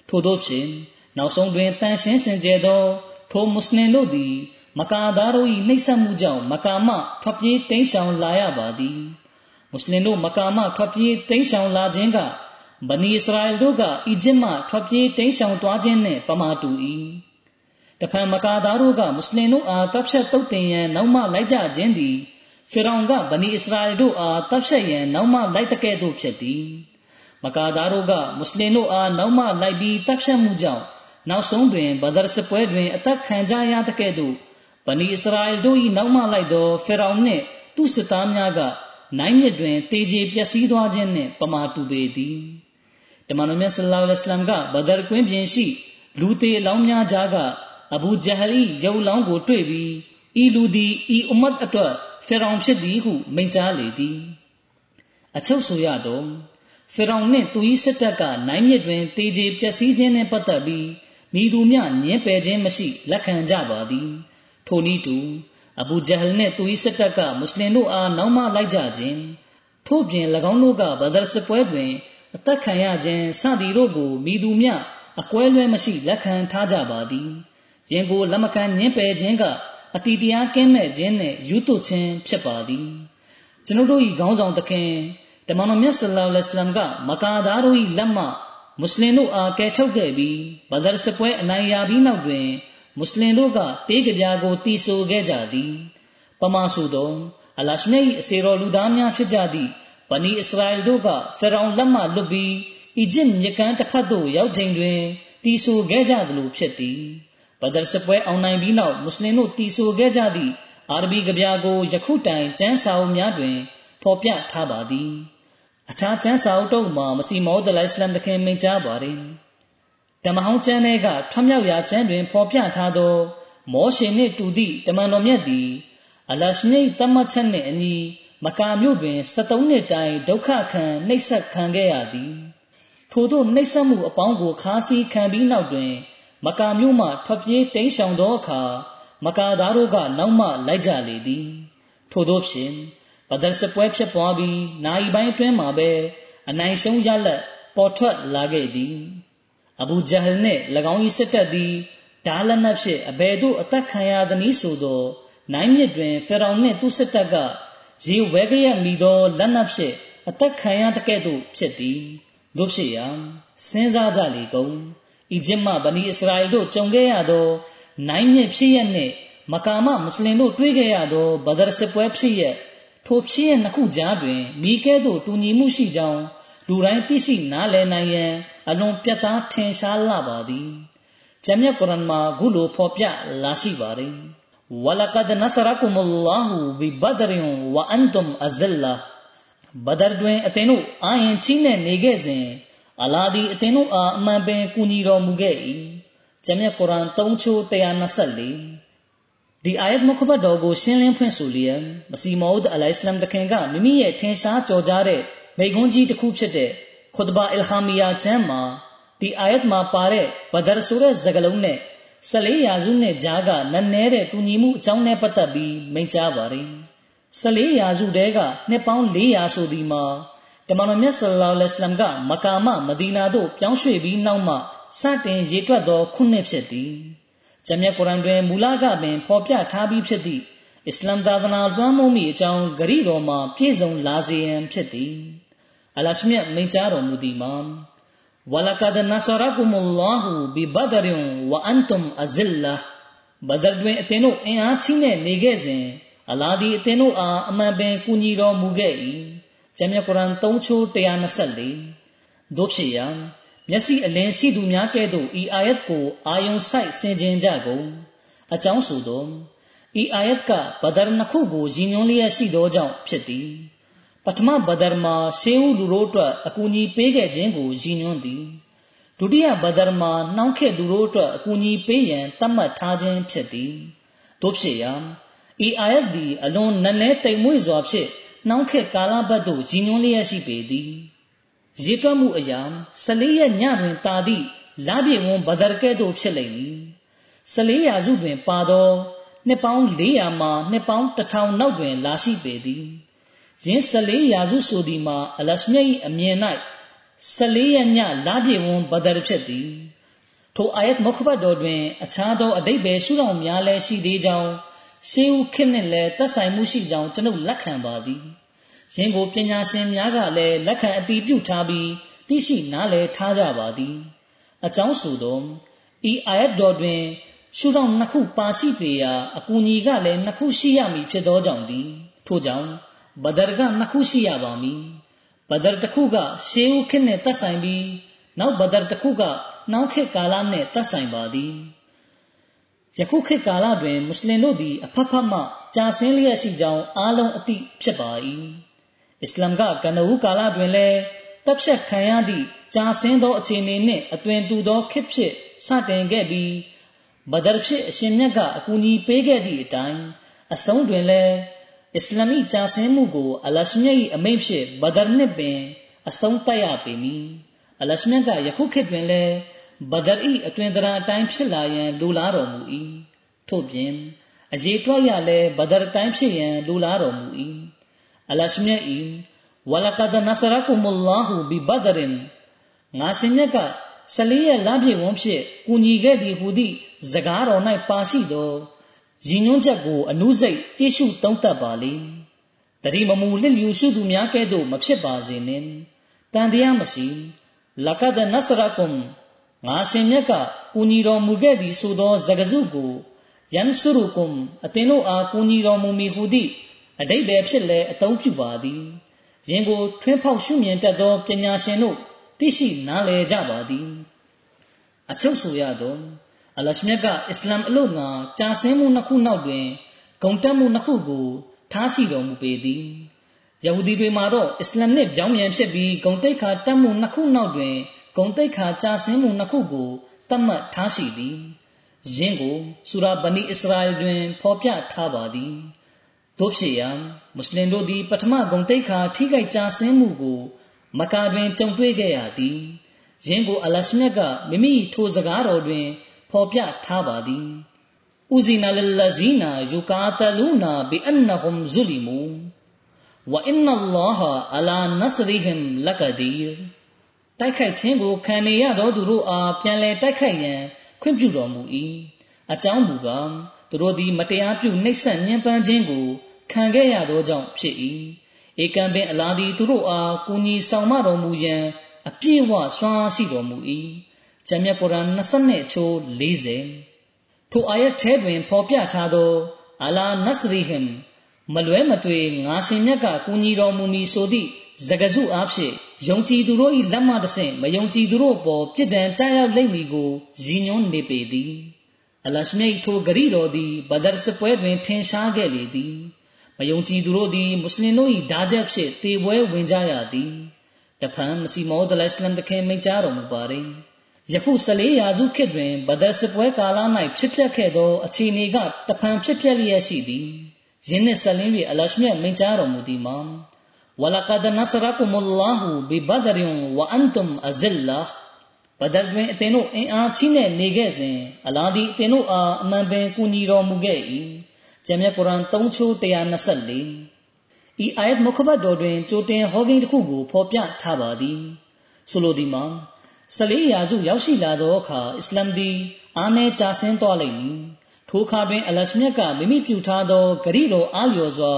ထို့သောဖြင့်နောက်ဆုံးတွင်တန်ရှင်းစင်ကြယ်သောထိုမွတ်စလင်တို့သည် မကာသားတို့၏နှိပ်စက်မှုကြောင့်မကာမထွက်ပြေးတိမ်းရှောင်လာရပါသည်မွတ်စလင်တို့မကာမထွက်ပြေးတိမ်းရှောင်လာခြင်းကဗနီအစ္စရာအယ်တို့ကအီဂျစ်မှထွက်ပြေးတိမ်းရှောင်သွားခြင်းနှင့်ပမာတူ၏တဖန်မကာသားတို့ကမွတ်စလင်တို့အားတပ်ဖြတ်တုတ်တင်ရန်နောက်မှလိုက်ကြခြင်းသည်ဖီရောင်ကဗနီအစ္စရာအယ်တို့အားတပ်ဖြတ်ရန်နောက်မှလိုက်တကဲ့သို့ဖြစ်သည်မကာသားတို့ကမွတ်စလင်တို့အားနောက်မှလိုက်ပြီးတပ်ဖြတ်မှုကြောင့်နောက်ဆုံးတွင်ဘဒရ်စပွဲတွင်အသက်ခံကြရတဲ့ကဲ့သို့ ဗနီအစ္စရာအယ်တို့၏နောက်မှလိုက်သောဖီရောင်နှင့်သူ့စစ်သားများကနိုင်မြစ်တွင်တေကျေပျက်စီးသွားခြင်းနှင့်ပမာတူပေသည်တမန်တော်မြတ်ဆလ္လာလဟ်အလัยဟိဝါစလမ်ကဘဒရ်ကွင်းပြင်ရှိလူသေးအလောင်းများကြားကအဘူဂျဟလ်၏ရုပ်လောင်းကိုတွေ့ပြီးဤလူသည်ဤအွမတ်အတွက်ဖီရောင်ဖြစ်သည်ဟုမိန့်ကြားလေသည်အချုပ်ဆိုရတော့ဖီရောင်နှင့်သူ၏စစ်တပ်ကနိုင်မြစ်တွင်တေကျေပျက်စီးခြင်းနှင့်ပတ်သက်ပြီးမိသူမျှညင်းပယ်ခြင်းမရှိလက်ခံကြပါသည် ထိုနည်းတူအဘူဂျဟလ်နှင့်သူ၏စစ်တပ်ကမွတ်စလင်တို့အားနောက်မှလိုက်ကြခြင်းထို့ပြင်၎င်းတို့ကဘဒရ်စစ်ပွဲတွင်အသက်ခံရခြင်းစသည်တို့ကိုမိသူမျှအကွဲလွဲမရှိလက်ခံထားကြပါသည်ယင်ကိုလက်မခံညင်းပယ်ခြင်းကအတီတရားကင်းမဲ့ခြင်းနဲ့ယူတုခြင်းဖြစ်ပါသည်ကျွန်ုပ်တို့၏ခေါင်းဆောင်သခင်တမန်တော်မြတ်ဆလ္လာလဟ်အလัยဟိဝါစလမ်ကမကာသားတို့၏လက်မှမွတ်စလင်တို့အားကယ်ထုတ်ခဲ့ပြီးဘဒရ်စပွဲအနိုင်ရပြီးနောက်တွင် မွတ်စလင်တို့ကတေးကြပြာကိုတီဆိုခဲ့ကြသည်ပမာဆိုသောအလရှမြတ်၏အစေတော်လူသားများဖြစ်ကြသည့်ဗနီအစ္စရာအယ်တို့ကဖရောင်လက်မှလွတ်ပြီးအီဂျစ်မြကမ်းတစ်ဖက်သို့ရောက်ချိန်တွင်တီဆိုခဲ့ကြသလိုဖြစ်သည်ဘဒရ်စပွဲအောင်နိုင်ပြီးနောက်မွတ်စလင်တို့တီဆိုခဲ့ကြသည့်အာရဘီကြပြာကိုယခုတိုင်ကျမ်းစာအုပ်များတွင်ဖော်ပြထားပါသည်အခြားကျမ်းစာအုပ်တို့မှာမစီမောဒ်လိုင်စလမ်တခင်မိန့်ကြားပါတယ် ဓမ္မဟောင်းကျမ်းတွေကထွမြောက်ရာကျမ်းတွင်ဖော်ပြထားသော မောရှေနှင့်တူသည့်တမန်တော်မြတ်သည်အလရှမြိတ်တမတ်ချက်နှင့်အညီမကာမြို့တွင်73နှစ်တိုင်ဒုက္ခခံနှိပ်စက်ခံခဲ့ရသည်ထို့သောနှိပ်စက်မှုအပေါင်းကိုခါးစည်းခံပြီးနောက်တွင် မကာမြို့မှထွက်ပြေးတိမ်းရှောင်သောအခါမကာသားတို့ကနောက်မှလိုက်ကြလေသည်ထို့သောဖြင့်ဘဒရ်စပွဲဖြစ်ပွားပြီးနိုင်ပိုင်းအတွင်းမှာပဲအနိုင်ရှုံးရလက်ပေါ်ထွက်လာခဲ့သည် အဘူဂျဟ်နှင့်၎င်း၏စစ်တပ်သည်ဓာလက်နက်ဖြင့်အဘယ်သို့အသက်ခံရသည်နည်းဆိုသောနိုင်မြစ်တွင်ဖေရောင်နှင့်သူစစ်တပ်ကရေဝဲကရမိသောလက်နက်ဖြင့်အသက်ခံရတဲ့ကဲ့သို့ဖြစ်သည်တို့ဖြစ်ရာစဉ်းစားကြလေကုန်အီဂျစ်မှဗနီအစ္စရာအီတို့ကြုံခဲ့ရသောနိုင်မြစ်ဖြစ်ရနှင့်မကာမမွတ်စလင်တို့တွေ့ခဲ့ရသောဘဒရစစ်ပွဲဖြစ်ရထိုဖြစ်ရနှစ်ခုကြားတွင်မိကဲ့သို့တူညီမှုရှိကြောင်းလူတိုင်းသိရှိနားလည်နိုင်ရန် အလွန်ပြတ်သားထင်ရှားလာပါသည်ဂျမ်မြတ်ကုရ်အန်မှာဂုလိုဖော်ပြလာရှိပါတယ်ဝလကဒ်နဆရကုမလ္လာဟူဘီဘဒရင်ဝအန်တုမ်အဇလ္လာဘဒရတွင်အသင်တို့အာရင်ချင်းနဲ့နေခဲ့စဉ်အလာဒီအသင်တို့အားအမှန်ပင်ကူညီတော်မူခဲ့၏ဂျမ်မြတ်ကုရ်အန်3ချိုး124ဒီအာယတ်မခဘတ်တော်ကိုရှင်းလင်းဖွင့်ဆိုလျက်မစီမောဒ်အလိုင်စလမ်တခင်ကမိမိရဲ့ထင်ရှားကြော်ကြားတဲ့မိဂွန်းကြီးတစ်ခုဖြစ်တဲ့ ခွတ်ဘာအယ်ခါမီယာကျမ်းမှာဒီအာယတ်မှာပါတဲ့ဘဒရဆိုတဲ့စကားလုံးနဲ့14ရာစုနဲ့ကြားကနည်းနည်းတဲ့တူညီမှုအကြောင်းနဲ့ပတ်သက်ပြီးမိန့်ကြားပါတယ်14ရာစုတဲကနှစ်ပေါင်း400ဆိုဒီမှာတမန်တော်မြတ်ဆလ္လာလဟ်အလัยဟိဝါစလမ်ကမကာမမဒီနာသို့ပြောင်းရွှေ့ပြီးနောက်မှစတင်ရေတွက်သောခုနှစ်ဖြစ်သည်။ဂျမ်းမြတ်ကုရ်အန်တွင်မူလကပင်ဖော်ပြထားပြီးဖြစ်သည့်အစ္စလမ်သာသနာလွှမ်းမိုးမိအကြောင်းဂရိတော်မှာပြည့်စုံလာစေရန်ဖြစ်သည်။ အလရှမြတ်မိန့်ကြားတော်မူသည်မှာဝလကဒ်နဆရကုမလ္လာဟူဘီဘဒရင်ဝအန်တုမ်အဇလ္လာဘဒရတွင်အသင်တို့အင်အားချင်းနဲ့နေခဲ့စဉ်အလာဒီအသင်တို့အားအမှန်ပင်ကူညီတော်မူခဲ့၏။ဂျမ်းမြတ်ကုရ်အန်3ချိုး124တို့ဖြစ်ရာမျက်စိအလင်းရှိသူများကဲ့သို့ဤအာယတ်ကိုအာယုံဆိုင်ဆင်ခြင်ကြကုန်အကြောင်းဆိုသောဤအာယတ်ကဘဒရနှစ်ခုကိုရည်ညွှန်းလျက်ရှိသောကြောင့်ဖြစ်သည် ပထမဘဒရမှာရှေးဦးလူတို့အတွက်အကူအညီပေးခဲ့ခြင်းကိုရည်ညွှန်းသည်ဒုတိယဘဒရမှာနှောင့်ခဲ့သူတို့အတွက်အကူအညီပေးရန်သတ်မှတ်ထားခြင်းဖြစ်သည်တို့ဖြစ်ရာဤအာယတ်သည်အလွန်နက်နဲတိမ်မွေ့စွာဖြင့်နှောင့်ခဲ့ကာလပတ်သို့ရည်ညွှန်းလျက်ရှိပေသည်ရေတွက်မှုအရာ14ရက်ညတွင်တာသည့်လပြည့်ဝန်းဘဇာကဲ့သို့ဖြစ်လိမ့်မည်14ရာစုတွင်ပါသောနှစ်ပေါင်း400မှနှစ်ပေါင်း1000နောက်တွင်လာရှိပေသည် ယင်း14ရာစုဆိုသည်မှာအလရှမြတ်၏အမြင်၌14ရက်ညလပြည့်ဝန်းဘဇာဖြစ်သည်ထိုအာယတ်မုခဘတ်တော်တွင် အခြားသောအတိတ်ပဲရှုထောင့်များလည်းရှိသေးကြောင်းရှေးဦးခေတ်နှင့်လည်းသက်ဆိုင်မှုရှိကြောင်းကျွန်ုပ်လက်ခံပါသည်ယင်းကိုပညာရှင်များကလည်းလက်ခံအတည်ပြုထားပြီးသိရှိနားလည်ထားကြပါသည်အကြောင်းဆိုသောဤအာယတ်တော်တွင် ရှုထောင့်နှစ်ခုပါရှိပေရာအကူအညီကလည်းနှစ်ခုရှိရမည်ဖြစ်သောကြောင့်သည်ထို့ကြောင့် ဘဒရကနှစ်ခုရှိရပါမည်ဘဒရတစ်ခုကရှေးဦးခေတ်နှင့်သက်ဆိုင်ပြီးနောက်ဘဒရတစ်ခုကနောက်ခေတ်ကာလနှင့်သက်ဆိုင်ပါသည်ယခုခေတ်ကာလတွင်မွတ်စလင်တို့သည်အဖက်ဖက်မှကြာဆင်းလျက်ရှိကြောင်းအားလုံးအသိဖြစ်ပါ၏အစ္စလမ်ကကနဦးကာလတွင်လည်းတပ်ဖြတ်ခံရသည့်ကြာဆင်းသောအခြေအနေနှင့်အသွင်တူသောခေတ်ဖြစ်စတင်ခဲ့ပြီးဘဒရဖြစ်အရှင်မြတ်ကအကူအညီပေးခဲ့သည့်အတိုင်းအဆုံးတွင်လည်း အစ္စလာမီကြာဆင်းမှုကိုအလရှမြတ်၏အမိန့်ဖြင့်ဘဒရနှင့်ပင်အဆုံးတတ်ရပေမည်အလရှမြတ်ကယခုခေတ်တွင်လည်းဘဒရ၏အတွင်တရာအတိုင်းဖြစ်လာရန်လိုလားတော်မူ၏ထို့ပြင်အရေးတွက်ရလည်းဘဒရတိုင်းဖြစ်ရန်လိုလားတော်မူ၏အလရှမြတ်၏ဝလကဒ်နဆရကုမလ္လာဟူဘီဘဒရင်ငါရှင်မြတ်ကဆလီရဲ့လပြည့်ဝန်းဖြင့်ကူညီခဲ့သည်ဟူသည့်စကားတော်၌ပါရှိသော ရည်ညွှန်းချက်ကိုအနုစိတ်ကြည့်ရှုသုံးသပ်ပါလေတတိမမူလစ်လျူရှုသူများကဲ့သို့မဖြစ်ပါစေနှင့်တန်တရားမရှိလကဒ်နဆရကုမ်ငါရှင်မြတ်ကကူညီတော်မူခဲ့သည်ဆိုသောစကားစုကိုယန်ဆူရုကုမ်အသင်တို့အားကူညီတော်မူမည်ဟူသည့်အတိတ်ပဲဖြစ်လဲအသုံးပြုပါသည်ယင်ကိုထွင်းဖောက်ရှုမြင်တတ်သောပညာရှင်တို့သိရှိနားလည်ကြပါသည်အချုပ်ဆိုရသော အလရှမြတ်ကအစ္စလာမ်အလို့ငါကြာဆင်းမှုနှစ်ခုနောက်တွင်ဂုံတက်မှုနှစ်ခုကိုထားရှိတော်မူပေသည်ယဟူဒီတွေမှာတော့အစ္စလာမ်နှင့်ပြောင်းပြန်ဖြစ်ပြီးဂုံတိတ်ခါတက်မှုနှစ်ခုနောက်တွင်ဂုံတိတ်ခါကြာဆင်းမှုနှစ်ခုကိုတတ်မှတ်ထားရှိသည်ယင်းကိုဆူရာဘနီအစ္စရာအယ်တွင်ဖော်ပြထားပါသည်တို့ဖြစ်ရာမွတ်စလင်တို့သည်ပထမဂုံတိတ်ခါထိခိုက်ကြဆင်းမှုကို မကာတွင်ကြုံတွေ့ခဲ့ရသည်ယင်းကိုအလရှမြတ်ကမိမိထိုစကားတော်တွင် ဖော်ပြထားပါသည်ဥဇီနာလလဇီနာယူကာတလူနာဘီအန်နဟွမ်ဇူလီမူဝအင်နလ္လာဟအလာနစရီဟမ်လကဒီရတိုက်ခိုက်ခြင်းကိုခံနေရသောသူတို့အားပြန်လည်တိုက်ခိုက်ရန်ခွင့်ပြုတော်မူ၏အကြောင်းမူကားသူတို့သည် မတရားပြုနှိပ်စက်ညှဉ်းပန်းခြင်းကိုခံခဲ့ရသောကြောင့်ဖြစ်၏ဧကံပင်အလားသည်သူတို့အားကူညီဆောင်မတော်မူရန်အပြည့်အဝဆွမ်းအားရှိတော်မူ၏ ဂျမ်းမြတ်ကုရ်အာန်20အချိုး40ထိုအာယတ်ထဲတွင်ဖော်ပြထားသောအလာနစရီဟင်မလွဲမသွေငါရှင်မြတ်ကကူညီတော်မူမည်ဆိုသည့်စကားစုအားဖြင့်ယုံကြည်သူတို့၏လက်မှတဆင့်မယုံကြည်သူတို့ပေါ်ပြစ်ဒဏ်ကြားရောက်လိမ့်မည်ကိုရည်ညွှန်းနေပေသည်အလရှမိတ်ထိုဂရီတော်သည်ဘဒရ်စပွဲတွင်ထင်ရှားခဲ့လေသည်မယုံကြည်သူတို့သည်မွတ်စလင်တို့၏ဓာချက်ဖြင့်တေပွဲဝင်ကြရသည်တဖန်မစီမောဒလအစ္စလမ်တခင်မိန့်ကြားတော်မူပါれ ယခု14ရာစုခေတ်တွင်ဘဒရ်စပွဲကာလ၌ဖြစ်ပျက်ခဲ့သောအခြေအနေကတဖန်ဖြစ်ပျက်လျက်ရှိသည်ယင်းနှင့်ဆက်လင်း၍အလရှမြတ်မိန့်ကြားတော်မူသည်မှာဝလကဒ်နဆရကုမလ္လာဟူဘီဘဒရ်ဝအန်တုမ်အဇလ္လာဘဒရ်တွင်အသင်တို့အင်အားကြီးနဲ့နေခဲ့စဉ်အလာဒီအသင်တို့အားအမှန်ပင်ကူညီတော်မူခဲ့၏ဂျမ်းမြတ်ကုရ်အာန်3ချိုး124ဤအာယတ်မုခဘတ်တော်တွင်ကြိုတင်ဟောကိန်းတစ်ခုကိုဖော်ပြထားပါသည်ဆိုလိုသည်မှာ 14ရာစုရောက်ရှိလာသောအခါအစ္စလာမ်သည်အာနေကြဆင်းသွားလိမ့်မည်ထိုအခါတွင်အလရှမြတ်ကမိမိပြုထားသောဂရိတော်အားလျော်စွာ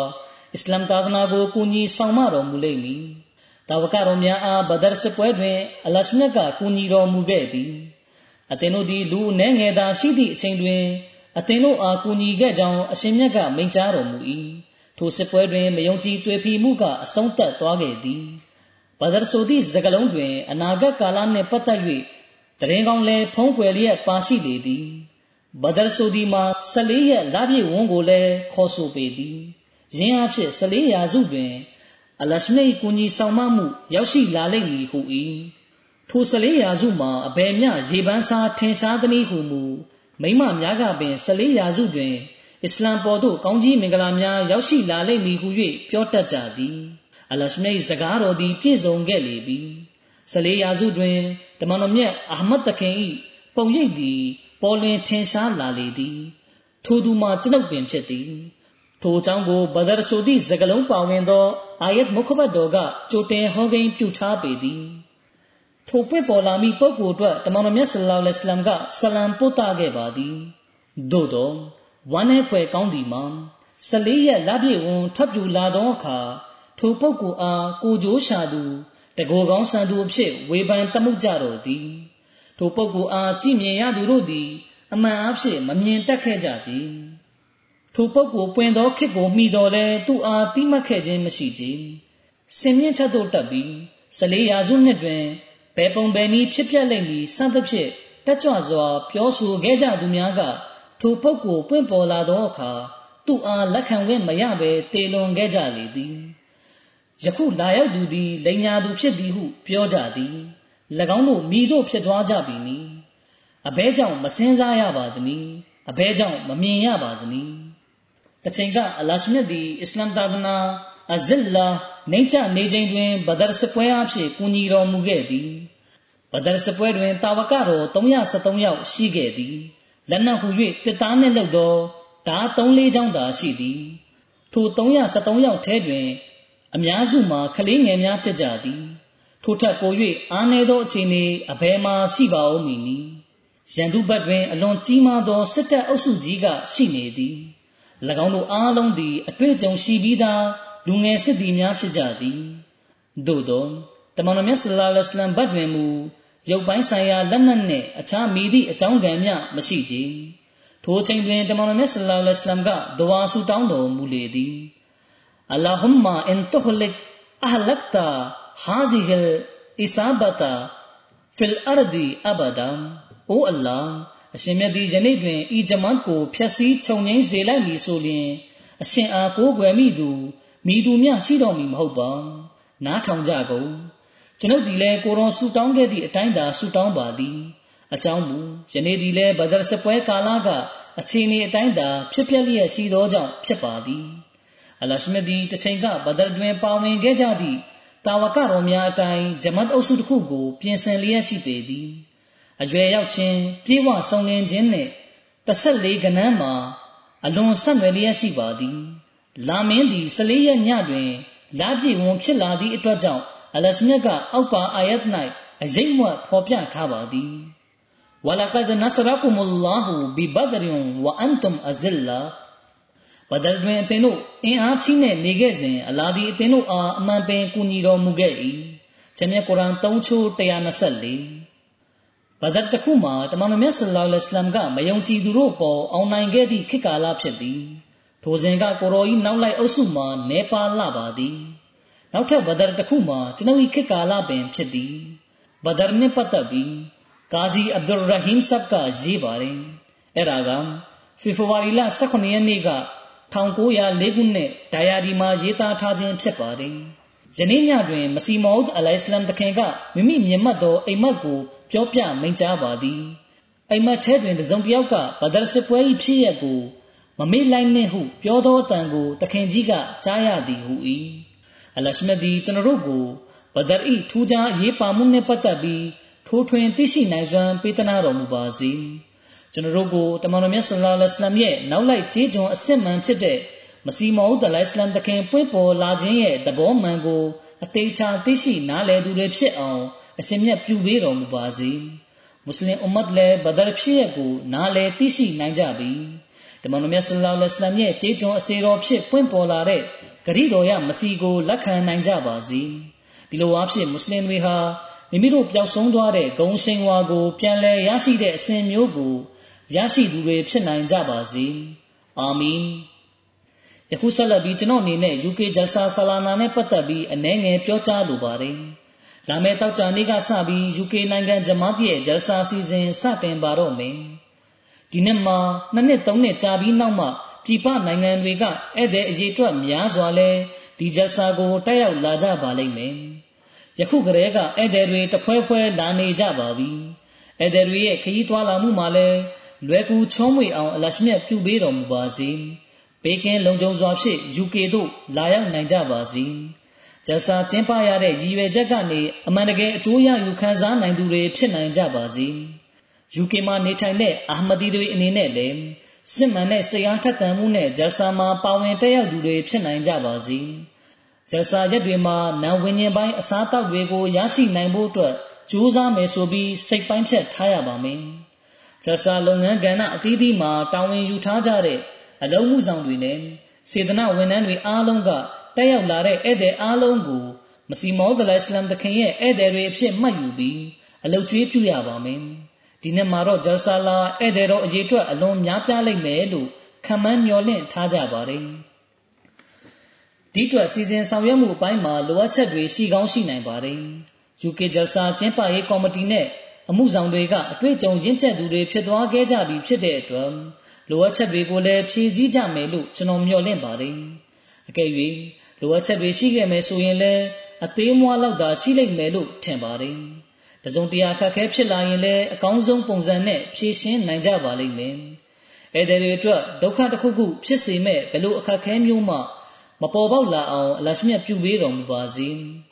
အစ္စလာမ်သာသနာကိုကူညီဆောင်မတော်မူလိမ့်မည်။တာဝကတော်များအားဘဒရ်စစ်ပွဲတွင်အလရှမြတ်ကကူညီတော်မူခဲ့သည်။အသင်တို့သည်လူအနှဲငယ်သာရှိသည့်အချိန်တွင်အသင်တို့အားကူညီခဲ့ကြောင်းအရှင်မြတ်ကမိန့်ကြားတော်မူ၏။ထိုစစ်ပွဲတွင်မယုံကြည်တွေ့ဖီမှုကအဆုံးသတ်သွားခဲ့သည်။ ဘဒရ်ဆိုသည့်စကလုံးတွင် အနာဂတ်ကာလနှင့်ပတ်သက်၍တရင်ကောင်းလဲဖုံးကွယ်လျက်ပါရှိလေသည်။ဘဒရ်ဆိုဒီမှာ14ရက်လပြည့်ဝန်းကိုလည်းခေါ်ဆိုပေသည်။ယင်းအဖြစ်14ရာစုတွင် အလရှမိတ်ကူညီဆောင်မမှု ရောက်ရှိလာလိမ့်မည်ဟု၏ထို14ရာစုမှာအဘယ်မျှရေပန်းစားထင်ရှားသည်ဟုမူမိမများကပင်14ရာစုတွင် အစ္စလမ်ပေါ်သို့ကောင်းကြီးမင်္ဂလာများရောက်ရှိလာလိမ့်မည်ဟု၍ပြောတတ်ကြသည် အလရှမိတ်စကားတော်သည်ပြည့်စုံခဲ့လေပြီ14ရာစုတွင်တမန်တော်မြတ်အာမတ်တခင်၏ပုံရိပ်သည်ပေါ်လွင်ထင်ရှားလာလေသည်ထိုသူမှာကျွန်ုပ်ပင်ဖြစ်သည်ထိုအကြောင်းကိုဘဒရ်ဆိုသည့်စကလုံးပါဝင်သောအာယတ်မုခဘတ်တော်ကကြိုတင်ဟောကိန်းပြုထားပေသည်ထိုပွင့်ပေါ်လာမည့်ပုဂ္ဂိုလ်အတွက်တမန်တော်မြတ်ဆလ္လာလဟ်အလัยဟိကဆလမ်ပို့တာခဲ့ပါသည်သို့သောဝမ်းနဲ့ဖွယ်ကောင်းသည်မှာ14ရက်လပြည့်ဝန်ထွက်ပြူလာသောအခါ ထိုပုဂ္ဂိုလ်အားကိုကြိုးရှာသူတကိုယ်ကောင်းဆန်သူအဖြစ်ဝေဖန်တမှုကြတော်သည်ထိုပုဂ္ဂိုလ်အားကြည်မြင်ရသူတို့သည် အမှန်အဖြစ်မမြင်တတ်ခဲ့ကြကြထိုပုဂ္ဂိုလ်ပွင့်သောခေတ်ကိုမှီတော်လဲသူ့အားတိမတ်ခဲ့ခြင်းမရှိကြ။စင်မြင့်ထက်သို့တက်ပြီးဇလေးရာစုနှစ်တွင်ဘယ်ပုံဘယ်နည်းဖြစ်ပျက်လိမ့်မည်စသဖြင့်တက်ကြွစွာပြောဆိုခဲ့ကြသူများကထိုပုဂ္ဂိုလ်ပွင့်ပေါ်လာသောအခါသူ့အားလက်ခံဝင့်မရဘဲတေလွန်ခဲ့ကြလေသည်။ ယခုလာရောက်သူသည်လိန်ညာသူဖြစ်သည်ဟု ပြောကြသည်။၎င်းတို့မိတို့ဖြစ်သွားကြပြီနီ။အဘဲကြောင့်မစင်းစားရပါသနည်း။အဘဲကြောင့်မမြင်ရပါသနည်းတချိန်ကအလရှမြတ်သည်အစ္စလမ်သာသနာအဇစ်လာနေချနေချိန်တွင်ဘဒရ်စပွဲအဖြစ်ကူညီတော်မူခဲ့သည်ဘဒရ်စပွဲတွင်တာဝကတော်373ယောက်ရှိခဲ့သည်လက်နက်ဟူ၍တစ်သားနှင့်လုပ်သောဓာ3-4ချောင်းသာရှိသည်ထို373ယောက်ထဲတွင် အများစုမှာကလေးငယ်များဖြစ်ကြသည်ထိုထက်ပို၍အားနည်းသောအခြေအနေအဘယ်မှရှိပါဦးမည်နည်းရန်သူဘက်တွင်အလွန်ကြီးမားသောစစ်တပ်အုပ်စုကြီးကရှိနေသည်၎င်းတို့အားလုံးသည်အတွေ့အကြုံရှိပြီးသားလူငယ်စစ်သည်များဖြစ်ကြသည်သို့သောတမန်တော်မြတ်ဆလ္လာလဟ်အလัยဟ်ဘတ်တွင်မူရုပ်ပိုင်းဆိုင်ရာလက်နက်နှင့်အခြားမိသည့်အကြောင်းကံမျှမရှိကြထိုချိန်တွင်တမန်တော်မြတ်ဆလ္လာလဟ်အလัยဟ်ကဒဝါဆူတောင်းတော်မူလေသည် အလ္လာဟุမ်မာအင်တုဟလစ်အဟလကတာဟာဇီဟ်အီဆာဘတာဖီလ်အရဒီအဘဒါအိုအလ္လာဟ်အရှင်မြတ်သည်ယနေ့တွင်ဤဂျမတ်ကိုဖျက်ဆီးခြုံငိမ့်စေလိုက်မည်ဆိုလျှင်အရှင်အားကိုးကွယ်မိသူမိသူမျှရှိတော်မူမဟုတ်ပါနားထောင်ကြကုန်ကျွန်ုပ်သည်လည်းကိုရောဆူတောင်းခဲ့သည့်အတိုင်းသာဆူတောင်းပါသည်အကြောင်းမူယနေ့သည်လည်းဘဒရ်စပွဲကာလကအခြေအနေအတိုင်းသာဖြစ်ပျက်လျက်ရှိသောကြောင့်ဖြစ်ပါသည် အလရှမြတ်သည်တစ်ချိန်ကဘဒရ်တွင်ပါဝင်ခဲ့ကြသည့်တာဝကတော်များအတိုင်းဂျမတ်အုပ်စုတစ်ခုကို ပြင်ဆင်လျက်ရှိပေသည်အရွယ်ရောက်ခြင်းပြေဝဆောင်လင်ခြင်းနှင့်14ကဏ္ဍမှာအလွန်ဆက်နွယ်လျက်ရှိပါသည် လာမင်းသည်14ရက်ညတွင်လာပြည့်ဝန်ဖြစ်လာသည့်အတွက်ကြောင့်အလရှမြတ်ကအောက်ပါအာယတ်၌အရေးမွတ်ဖော်ပြထားပါသည်ဝလကဒ်နဆရကုမလာဟူဘီဘဒရင်ဝအန်တုမ်အဇလ္လာ ဘဒရ်တွင်အသင်တို့အင်အားကြီးနဲ့နေခဲ့စဉ်အလာဒီအသင်တို့အားအမှန်ပင်ကူညီတော်မူခဲ့၏။ဂျမ်မြတ်ကုရ်အာန်3ချိုး124ဘဒရ်တခုမှာတမန်တော်မြတ်ဆလ္လာလဟ်အလัยဟိဝါစလမ်ကမယုံကြည်သူတို့ပေါ်အောင်နိုင်ခဲ့သည့်ခေတ်ကာလဖြစ်သည်။ထိုစဉ်ကကိုရောဤနောက်လိုက်အုပ်စုမှာနေပါလာပါသည်။နောက်ထပ်ဘဒရ်တခုမှာကျွန်ုပ်၏ခေတ်ကာလပင်ဖြစ်သည်။ဘဒရ်နှင့်ပတ်သက်ပြီးကာဇီအဗ်ဒူရဟီမ်ဆပ်ကရေးပါတယ်။အဲ့ဒါကဖေဖော်ဝါရီလ18ရက်နေ့က 1904ခုနှစ်ဒါယာဒီမှာရေးသားထားခြင်းဖြစ်ပါတယ်။ယနေ့ညတွင်မစီမောဒ်အလိုင်စလမ်တခင်ကမိမိမြင်မှတ်သောအိမ်မက်ကိုပြောပြမိန့်ကြားပါသည်။အိမ်မက်ထဲတွင်တစုံတစ်ယောက်ကဘဒရ်စစ်ပွဲ၏ဖြစ်ရပ်ကိုမမေ့လိုက်နှင့်ဟုပြောသောအတန်ကိုတခင်ကြီးကကြားရသည်ဟု၏။အလရှမဒီကျွန်တော်တို့ကိုဘဒရ်၏ထူးခြားရေးပါမှုနှင့်ပတ်သက်ပြီးထိုးထွင်းသိရှိနိုင်စွမ်းပေးသနာတော်မူပါစေ။ ကျွန်တော်တို့ကိုတမန်တော်မြတ်ဆလ္လာလဟ်အလัยဟ်ရဲ့နောက်လိုက်ကြေးကျွန်အစစ်မှန်ဖြစ်တဲ့မစီမောဦးတလိုင်စလမ်တခင်ပွင့်ပေါ်လာခြင်းရဲ့သဘောမှန်ကိုအသေးချာသိရှိနားလည်သူတွေဖြစ်အောင်အရှင်မြတ်ပြုပေးတော်မူပါစေမွတ်စလင်အွမ်မတ်လည်းဘဒရ်ဖြစ်ရဲ့ကိုနားလည်သိရှိနိုင်ကြပြီတမန်တော်မြတ်ဆလ္လာလဟ်အလัยဟ်ရဲ့ကြေးကျွန်အစေတော်ဖြစ်ပွင့်ပေါ်လာတဲ့ဂရိတော်ရမစီကိုလက်ခံနိုင်ကြပါစေဒီလိုအားဖြင့်မွတ်စလင်တွေဟာမိမိတို့ပျောက်ဆုံးသွားတဲ့ဂုံရှင်ဝါကိုပြန်လည်ရရှိတဲ့အစဉ်မျိုးကို ရရှိသူတွေဖြစ်နိုင်ကြပါစေအာမင်ယခုဆက်လက်ပြီးကျွန်တော်အနေနဲ့ UK Jalsa Salana နဲ့ပတ်သက်ပြီးအနည်းငယ်ပြောကြားလိုပါတယ်လာမယ့်တောက်ကြနေ့ကစပြီး UK နိုင်ငံဂျမားတီရဲ့ Jalsa အစီအစဉ်စတင်ပါတော့မယ်ဒီနှစ်မှာနှစ်နှစ်သုံးနှစ်ကြာပြီးနောက်မှပြည်ပနိုင်ငံတွေကဧည့်သည်အရေးအတွက်များစွာလဲဒီ Jalsa ကိုတက်ရောက်လာကြပါလိမ့်မယ်ယခုကတည်းကဧည့်သည်တွေတဖွဲဖွဲလာနေကြပါပြီဧည့်သည်တွေရဲ့ခရီးသွားလာမှုမှာလည်း လွယ်ကူချောမွေအောင်အလရှမြတ်ပြုပေးတော်မူပါစေဘေးကင်းလုံခြုံစွာဖြင့် UK သို့လာရောက်နိုင်ကြပါစေဂျဆာကျင်းပရတဲ့ရည်ရွယ်ချက်ကနေအမှန်တကယ်အကျိုးရယူခံစားနိုင်သူတွေဖြစ်နိုင်ကြပါစေ UK မှာနေထိုင်တဲ့အာမဒီတွေအနေနဲ့လည်းစစ်မှန်တဲ့စိတ်အားထက်သန်မှုနဲ့ဂျဆာမှာပါဝင်တက်ရောက်သူတွေဖြစ်နိုင်ကြပါစေဂျဆာရက်တွေမှာနာဝิญဉ်ပိုင်းအစားအသောက်တွေကိုရရှိနိုင်ဖို့အတွက်ကြိုးစားမယ်ဆိုပြီးစိတ်ပိုင်းဖြတ်ထားရပါမယ် ဇဆာလုပ်ငန်းကဏ္ဍအသီးသီးမှာတာဝန်ယူထားကြတဲ့အလုံးမှုဆောင်တွေနဲ့စေတနာဝန်ထမ်းတွေအားလုံးကတက်ရောက်လာတဲ့ဧည့်သည်အားလုံးကိုမစီမောဒလအစ္စလမ်သခင်ရဲ့ဧည့်သည်တွေအဖြစ်မှတ်ယူပြီးအလုတ်ကျွေးပြုရပါမယ်ဒီနေ့မှာတော့ဂျယ်ဆာလာဧည့်သည်တော်အရေးအတွက်အလွန်များပြားလိမ့်မယ်လို့ခံမှန်းမျှော်လင့်ထားကြပါတယ်ဒီအတွက်စီစဉ်ဆောင်ရွက်မှုအပိုင်းမှာလိုအပ်ချက်တွေရှိကောင်းရှိနိုင်ပါတယ် UK ဂျယ်ဆာကျင်းပရေးကော်မတီနဲ့ အမှုဆောင်တွေကအတွေ့အကြုံရင့်ကျက်သူတွေဖြစ်သွားခဲ့ကြပြီဖြစ်တဲ့အတွက်လိုအပ်ချက်တွေကိုလည်းဖြည့်ဆည်းကြမယ်လို့ကျွန်တော်မျှော်လင့်ပါတယ်။အကယ်၍လိုအပ်ချက်တွေရှိခဲ့မယ်ဆိုရင်လည်းအသေးမွှားလောက်သာရှိလိမ့်မယ်လို့ထင်ပါတယ်။တစုံတရာခက်ခဲဖြစ်လာရင်လည်းအကောင်းဆုံးပုံစံနဲ့ဖြည့်ရှင်းနိုင်ကြပါလိမ့်မယ်။ဧည့်သည်တွေအတွက်ဒုက္ခတစ်ခုခုဖြစ်စေမဲ့ဘယ်လိုအခက်ခဲမျိုးမှမပေါ်ပေါက်လာအောင်အလရှမြတ်ပြုပေးတော်မူပါစေ။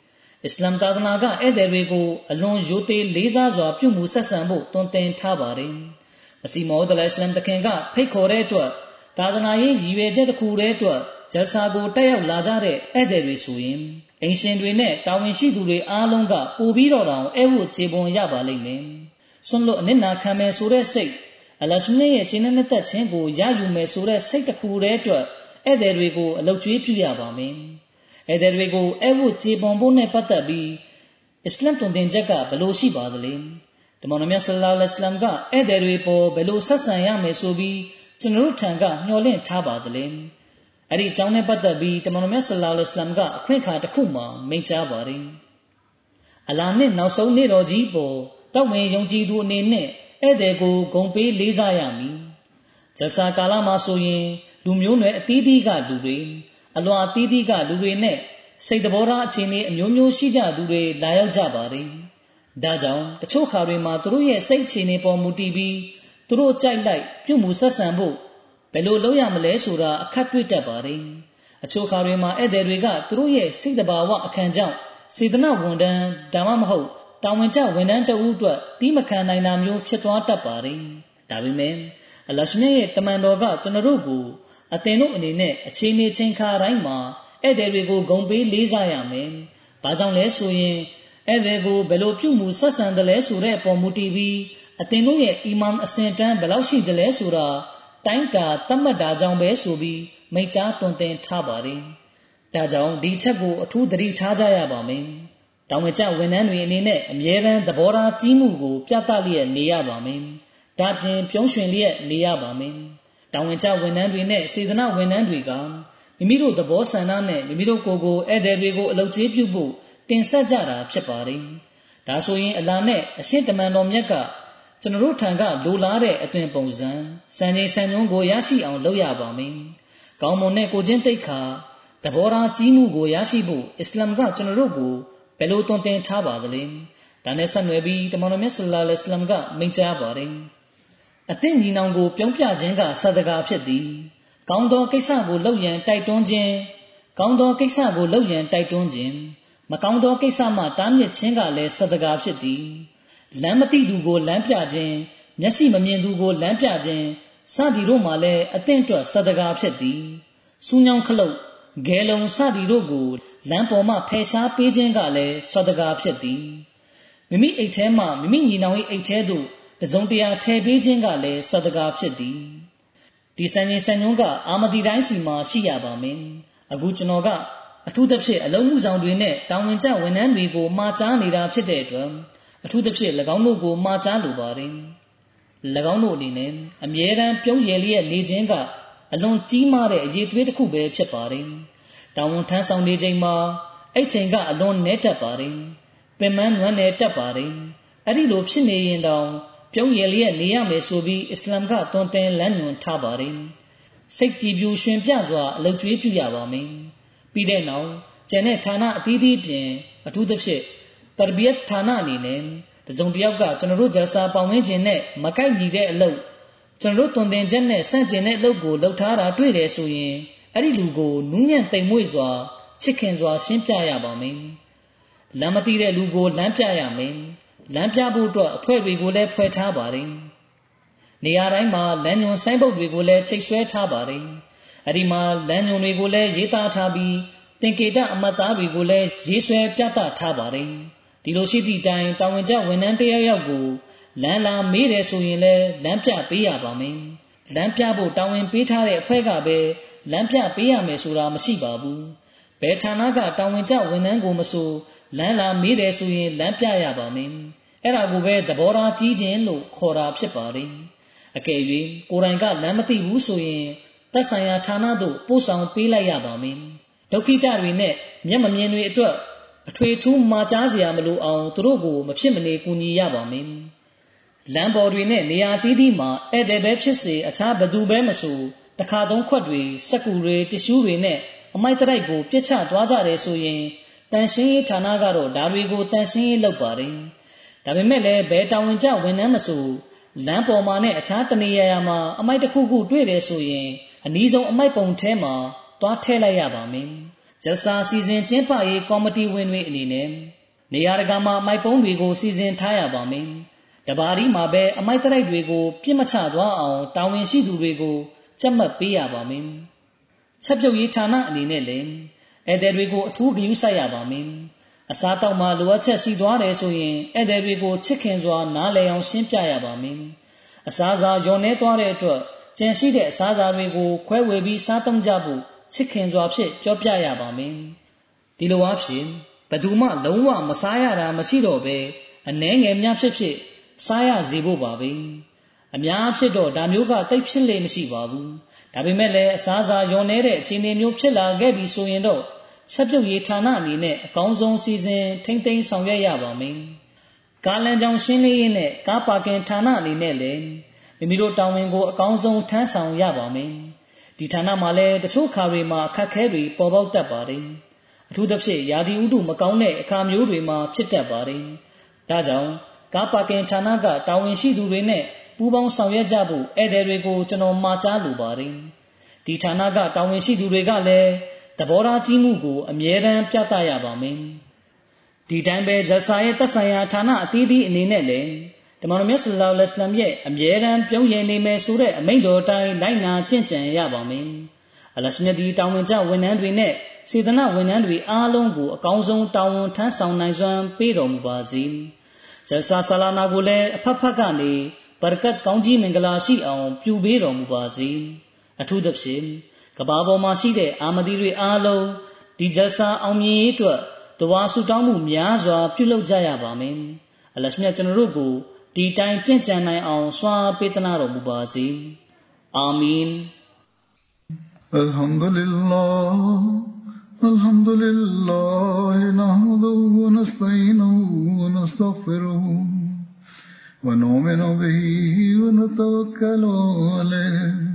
အစ္စလာမ်သာသနာကဧည့်သည်တွေကိုအလွန်ရိုသေလေးစားစွာပြုမှုဆက်ဆံဖို့တွင်တင်ထားပါတယ်။အစီမောဒလအစ္စလာမ်တခင်ကဖိတ်ခေါ်တဲ့အတွက်သာသနာရေးရည်ရွယ်ချက်တစ်ခုတည်းအတွက်ဂျယ်ဆာကိုတက်ရောက်လာကြတဲ့ဧည့်သည်တွေဆိုရင်အင်ရှင်တွေနဲ့တာဝန်ရှိသူတွေအားလုံးကပို့ပြီးတော့တောင်အဲဝတ်ခြေပွန်ရပါလိမ့်မယ်။ဆွန့်လွတ်အနစ်နာခံမယ်ဆိုတဲ့စိတ်အလရှမြရဲ့ကျင်းတဲ့သက်ခြင်းကိုရယူမယ်ဆိုတဲ့စိတ်တစ်ခုတည်းအတွက်ဧည့်သည်တွေကိုအလုတ်ကျွေးပြုရပါမယ်။ ဧည့်သည်တွေကိုအဲဝတ်ခြေပွန်ဖို့နဲ့ပတ်သက်ပြီးအစ္စလမ်တွင်တင်ချက်ကဘယ်လိုရှိပါသလဲတမန်တော်မြတ်ဆလ္လာလဟ်အလัยဟ်ကဧည့်သည်တွေပေါ်ဘယ်လိုဆက်ဆံရမယ်ဆိုပြီးကျွန်တော်တို့ထံကမျှော်လင့်ထားပါသလဲအဲ့ဒီအကြောင်းနဲ့ပတ်သက်ပြီးတမန်တော်မြတ်ဆလ္လာလဟ်အလัยဟ်ကအခွင့်အခါတစ်ခုမှာမိန့်ကြားပါတယ်အလာနဲ့နောက်ဆုံးနေ့တော်ကြီးပေါ်တောက်ဝင်ယုံကြည်သူအနေနဲ့ဧည့်သည်ကိုဂုံပေးလေးစားရမည်ဇဆာကာလမှာဆိုရင် လူမျိုးနွယ်အသီးသီးကလူတွေ အလွန်အသီးသီးကလူတွေနဲ့စိတ်တဘောထားအခြေအနေအမျိုးမျိုးရှိကြသူတွေလာရောက်ကြပါတယ်။ဒါကြောင့်တချို့ခါတွေမှာသူတို့ရဲ့စိတ်အခြေအနေပေါ်မူတည်ပြီးသူတို့ကြိုက်လိုက်ပြုမှုဆက်ဆံဖို့ဘယ်လိုလုပ်ရမလဲဆိုတာအခက်တွေ့တတ်ပါတယ်။အချို့ခါတွေမှာဧည့်သည်တွေကသူတို့ရဲ့စိတ်တဘာဝအခမ်းကြောင့်စေတနာဝန်တန်းဒါမှမဟုတ်တာဝန်ကျဝန်ထမ်းတဦးအတွက်တီးမခံနိုင်တာမျိုးဖြစ်သွားတတ်ပါတယ်။ဒါပေမဲ့အလရှမြရဲ့တမန်တော်ကကျွန်တော်တို့ကို အသင်တို့အနေနဲ့အချိန်နေချင်းခါတိုင်းမှာဧည့်သည်တွေကိုဂုံပေးလေးစားရမယ်။ဘာကြောင့်လဲဆိုရင်ဧည့်သည်ကိုဘယ်လိုပြုမှုဆက်ဆံတယ်လဲဆိုတဲ့အပေါ်မူတည်ပြီးအသင်တို့ရဲ့အီမန်အစဉ်တန်းဘယ်လောက်ရှိတယ်လဲဆိုတာတိုင်းတာသတ်မှတ်တာကြောင့်ပဲဆိုပြီးမိန့်ကြားသွန်သင်ထားပါတယ်။ဒါကြောင့်ဒီချက်ကိုအထူးသတိထားကြရပါမယ်။တောင်ဝကျဝန်ထမ်းတွေအနေနဲ့အမြဲတမ်းသဘောထားကြီးမှုကို ပြသလျက်နေရပါမယ်။ဒါပြင်ပြုံးရွှင်လျက်နေရပါမယ်။ တောင်ဝကျဝန်ထမ်းတွေနဲ့စေတနာဝန်ထမ်းတွေကမိမိတို့သဘောဆန္ဒနဲ့မိမိတို့ကိုယ်ကိုဧည့်သည်တွေကိုအလုပ်ကျွေးပြုဖို့တင်ဆက်ကြတာဖြစ်ပါတယ်။ဒါဆိုရင်အလာနဲ့အရှိတမန်တော်မြတ်ကကျွန်တော်တို့ထံကလိုလားတဲ့အသွင်ပုံစံစံချိန်စံညွှန်းကိုရရှိအောင်လုပ်ရပါမယ်။ကောင်းမွန်တဲ့ကိုချင်းတိတ်ခါသဘောထားကြီးမှုကိုရရှိဖို့အစ္စလာမ်ကကျွန်တော်တို့ကိုဘယ်လိုတွင်တင်ထားပါသလဲ။ဒါနဲ့ဆက်နွယ်ပြီးတမန်တော်မြတ်ဆလ္လာလဟ်အလัยဟ်ကမိန့်ကြားပါတယ်။ အသင့်ညီနောင်ကိုပြုံးပြခြင်းကဆဒကာဖြစ်သည်။ကောင်းသောကိစ္စကိုလုပ်ရန်တိုက်တွန်းခြင်းကောင်းသောကိစ္စကိုလုပ်ရန်တိုက်တွန်းခြင်းမကောင်းသောကိစ္စမှတားမြစ်ခြင်းကလည်းဆဒကာဖြစ်သည်လမ်းမသိသူကိုလမ်းပြခြင်းမျက်စိမမြင်သူကိုလမ်းပြခြင်းစသည်တို့မှလည်းအသင့်အတွက်ဆဒကာဖြစ်သည်စူးညောင်းခလုတ်ဂဲလုံစသည်တို့ကိုလမ်းပေါ်မှဖယ်ရှားပေးခြင်းကလည်းဆဒကာဖြစ်သည်မိမိအိတ်ထဲမှမိမိညီနောင်၏အိတ်ထဲသို့ တစုံတရာထည့်ပေးခြင်းကလည်းဆဒကာဖြစ်သည်ဒီစံချိန်စံညွှန်းကအာမဒီတိုင်းစီမှာရှိရပါမယ်အခုကျွန်တော်ကအထူးသဖြင့်အလုံးမှုဆောင်တွေနဲ့တာဝန်ကျဝန်ထမ်းတွေကိုမှာကြားနေတာဖြစ်တဲ့အတွက်အထူးသဖြင့်၎င်းတို့ကိုမှာကြားလိုပါတယ်၎င်းတို့အနေနဲ့အမြဲတမ်းပြုံးရည်လျက်နေခြင်းကအလွန်ကြီးမားတဲ့အရေးသွေးတစ်ခုပဲဖြစ်ပါတယ်တာဝန်ထမ်းဆောင်နေချိန်မှာအဲ့ချိန်ကအလွန်နဲတက်ပါတယ်ပင်မနွမ်းနယ်တက်ပါတယ်အဲ့ဒီလိုဖြစ်နေရင်တောင် ပြုံးရည်လျက်နေရမယ်ဆိုပြီးအစ္စလာမ်ကတွန်တင်လမ်းညွှန်ထားပါတယ်စိတ်ကြည်ပြူရှင်ပြစွာအလုတ်ကျွေးပြုရပါမယ်ပြီးတဲ့နောက်ကျန်တဲ့ဌာနအသီးသီးပြင်အထူးသဖြင့်တရဘီယတ်ဌာနအနေနဲ့တစုံတစ်ယောက်ကကျွန်တော်တို့ဂျာစာပေါင်ဝင်းခြင်းနဲ့မကိုက်ညီတဲ့အလုပ်ကျွန်တော်တို့တွင်တင်ချက်နဲ့ဆန့်ကျင်တဲ့အလုပ်ကိုလုပ်ထားတာတွေ့တယ်ဆိုရင်အဲ့ဒီလူကိုနူးညံ့တိမ်မွေ့စွာချစ်ခင်စွာရှင်းပြရပါမယ်လမ်းမသိတဲ့လူကိုလမ်းပြရမယ် လမ်းပြဖို့အတွက်အဖွဲ့တွေကိုလည်းဖွဲ့ထားပါတယ်နေရာတိုင်းမှာလမ်းညွန်ဆိုင်းပုတ်တွေကိုလည်းချိတ်ဆွဲထားပါတယ်အဲ့ဒီမှာလမ်းညွန်တွေကိုလည်းရေးသားထားပြီးသင်္ကေတအမတ်သားတွေကိုလည်းရေးဆွဲပြသထားပါတယ်ဒီလိုရှိသည့်တိုင်တာဝန်ကျဝန်ထမ်းတယောက်ယောက်ကိုလမ်းလာမေးတယ်ဆိုရင်လည်းလမ်းပြပေးရပါမယ်လမ်းပြဖို့တာဝန်ပေးထားတဲ့အဖွဲ့ကပဲလမ်းပြပေးရမယ်ဆိုတာမရှိပါဘူးဘယ်ဌာနကတာဝန်ကျဝန်ထမ်းကိုမဆိုလမ်းလာမေးတယ်ဆိုရင်လမ်းပြရပါမယ် အဲ့ဒါကိုပဲသဘောထားကြီးခြင်းလို့ခေါ်တာဖြစ်ပါတယ်အကယ်၍ကိုယ်တိုင်ကလမ်းမသိဘူးဆိုရင်သက်ဆိုင်ရာဌာနသို့ပို့ဆောင်ပေးလိုက်ရပါမယ်ဒုက္ခိတတွေနဲ့မျက်မမြင်တွေအတွက်အထွေထူးမှာကြားစရာမလိုအောင်သူတို့ကိုမဖြစ်မနေကူညီရပါမယ်လမ်းပေါ်တွေနဲ့နေရာတီးတီးမှာဧည့်သည်ပဲဖြစ်စေအခြားဘသူပဲမဆိုတခါသုံးခွက်တွေစက်ကူတွေတ िश ူးတွေနဲ့အမိုက်တိုက်ကိုပြစ်ချသွားကြတယ်ဆိုရင်တန်ရှင်းရေးဌာနကတော့ဒါတွေကိုတန်ရှင်းရေးလုပ်ပါတယ် ဒါပေမဲ့လည်းဘယ်တာဝန်ကျဝန်ထမ်းမဆိုလမ်းပေါ်မှာနဲ့အခြားတနေရာရာမှာအမိုက်တစ်ခုခုတွေ့တယ်ဆိုရင်အနည်းဆုံးအမိုက်ပုံထဲမှာသွားထည့်လိုက်ရပါမယ်။ဂျဆာစီစဉ်ကျင်းပရေးကော်မတီဝင်တွေအနေနဲ့နေရာတကာမှာအမိုက်ပုံတွေကိုစီစဉ်ထားရပါမယ်။တဘာရီမှာပဲအမိုက်တရိုက်တွေကိုပြစ်မချသွားအောင်တာဝန်ရှိသူတွေကိုကြက်မှတ်ပေးရပါမယ်။ချက်ပြုတ်ရေးဌာနအနေနဲ့လည်းဧည့်သည်တွေကိုအထူးဂရုစိုက်ရပါမယ်။ အစားတောက်မှလိုအပ်ချက်ရှိသွားတယ်ဆိုရင်ဧည့်သည်တွေကိုချစ်ခင်စွာနားလည်အောင်ရှင်းပြရပါမယ်။အစားအစာညော်နေသွားတဲ့အတွက်ကြံရှိတဲ့အစားအစာတွေကိုခွဲဝေပြီးစားသုံးကြဖို့ချစ်ခင်စွာဖြင့်ပြောပြရပါမယ်။ဒီလိုအားဖြင့်ဘသူမှလုံးဝမစားရတာမရှိတော့ပဲအနှဲငယ်များဖြစ်ဖြစ်စားရစေဖို့ပါပဲ။အများဖြစ်တော့ဒါမျိုးကတိတ်ဖြစ်လေမရှိပါဘူး။ဒါပေမဲ့လည်းအစားအစာယွန်နေတဲ့အခြေအနေမျိုးဖြစ်လာခဲ့ပြီဆိုရင်တော့ ချက်ပြုတ်ရေးဌာနအနေနဲ့အကောင်းဆုံးစီစဉ်ထိမ့်သိမ်းဆောင်ရွက်ရပါမယ်။ကားလမ်းကြောင်းရှင်းလင်းရေးနဲ့ကားပါကင်ဌာနအနေနဲ့လည်းမိမိတို့တာဝန်ကိုအကောင်းဆုံးထမ်းဆောင်ရပါမယ်ဒီဌာနမှာလည်းတချို့ခါတွေမှာအခက်ခဲတွေပေါ်ပေါက်တတ်ပါတယ်အထူးသဖြင့်ယာဒီဥတုမကောင်းတဲ့အခါမျိုးတွေမှာဖြစ်တတ်ပါတယ်ဒါကြောင့်ကားပါကင်ဌာနကတာဝန်ရှိသူတွေနဲ့ပူးပေါင်းဆောင်ရွက်ကြဖို့ဧည့်သည်တွေကိုကျွန်တော်မှာကြားလိုပါတယ်ဒီဌာနကတာဝန်ရှိသူတွေကလည်း သဘောထားကြီးမှုကို အမြဲတမ်းပြသရပါမယ်ဒီတိုင်းပဲဇဆာရဲ့သက်ဆိုင်ရာဌာနအသီးသီးအနေနဲ့လည်းတမန်တော်မြတ်ဆလ္လာလဟ်အလိုင်းရဲ့အမြဲတမ်းပြုံးရည်နေမယ်ဆိုတဲ့အမိန့်တော်တိုင်းလိုက်နာကျင့်ကြံရပါမယ်။အလရှမြတ်ဒီတောင်းဝင်ကြဝန်ထမ်းတွေနဲ့စေတနာဝန်ထမ်းတွေအားလုံးကိုအကောင်းဆုံးတာဝန်ထမ်းဆောင်နိုင်စွမ်းပေးတော်မူပါစေဂျလ်ဆာဆလာနာကိုလည်းအဖက်ဖက်ကနေဘာရကတ်ကောင်းကြီးမင်္ဂလာရှိအောင်ပြုပေးတော်မူပါစေအထူးသဖြင့် ကဘာပေါ်မှာရှိတဲ့အာမဒီတွေအားလုံးဒီဂျလ်ဆာအောင်မြင်ရေးအတွက်တဝါဆူတောင်းမှုများစွာပြုလုပ်ကြရပါမယ်အလရှမြတ်ကျွန်တော်တို့ကိုဒီတိုင်းကြင့်ကြံနိုင်အောင်စွာပေးသနာတော်မူပါစေအာမင် الحمد لله الحمد لله نحمده ونستعينه ونستغفره ونؤمن به ونتوكل عليه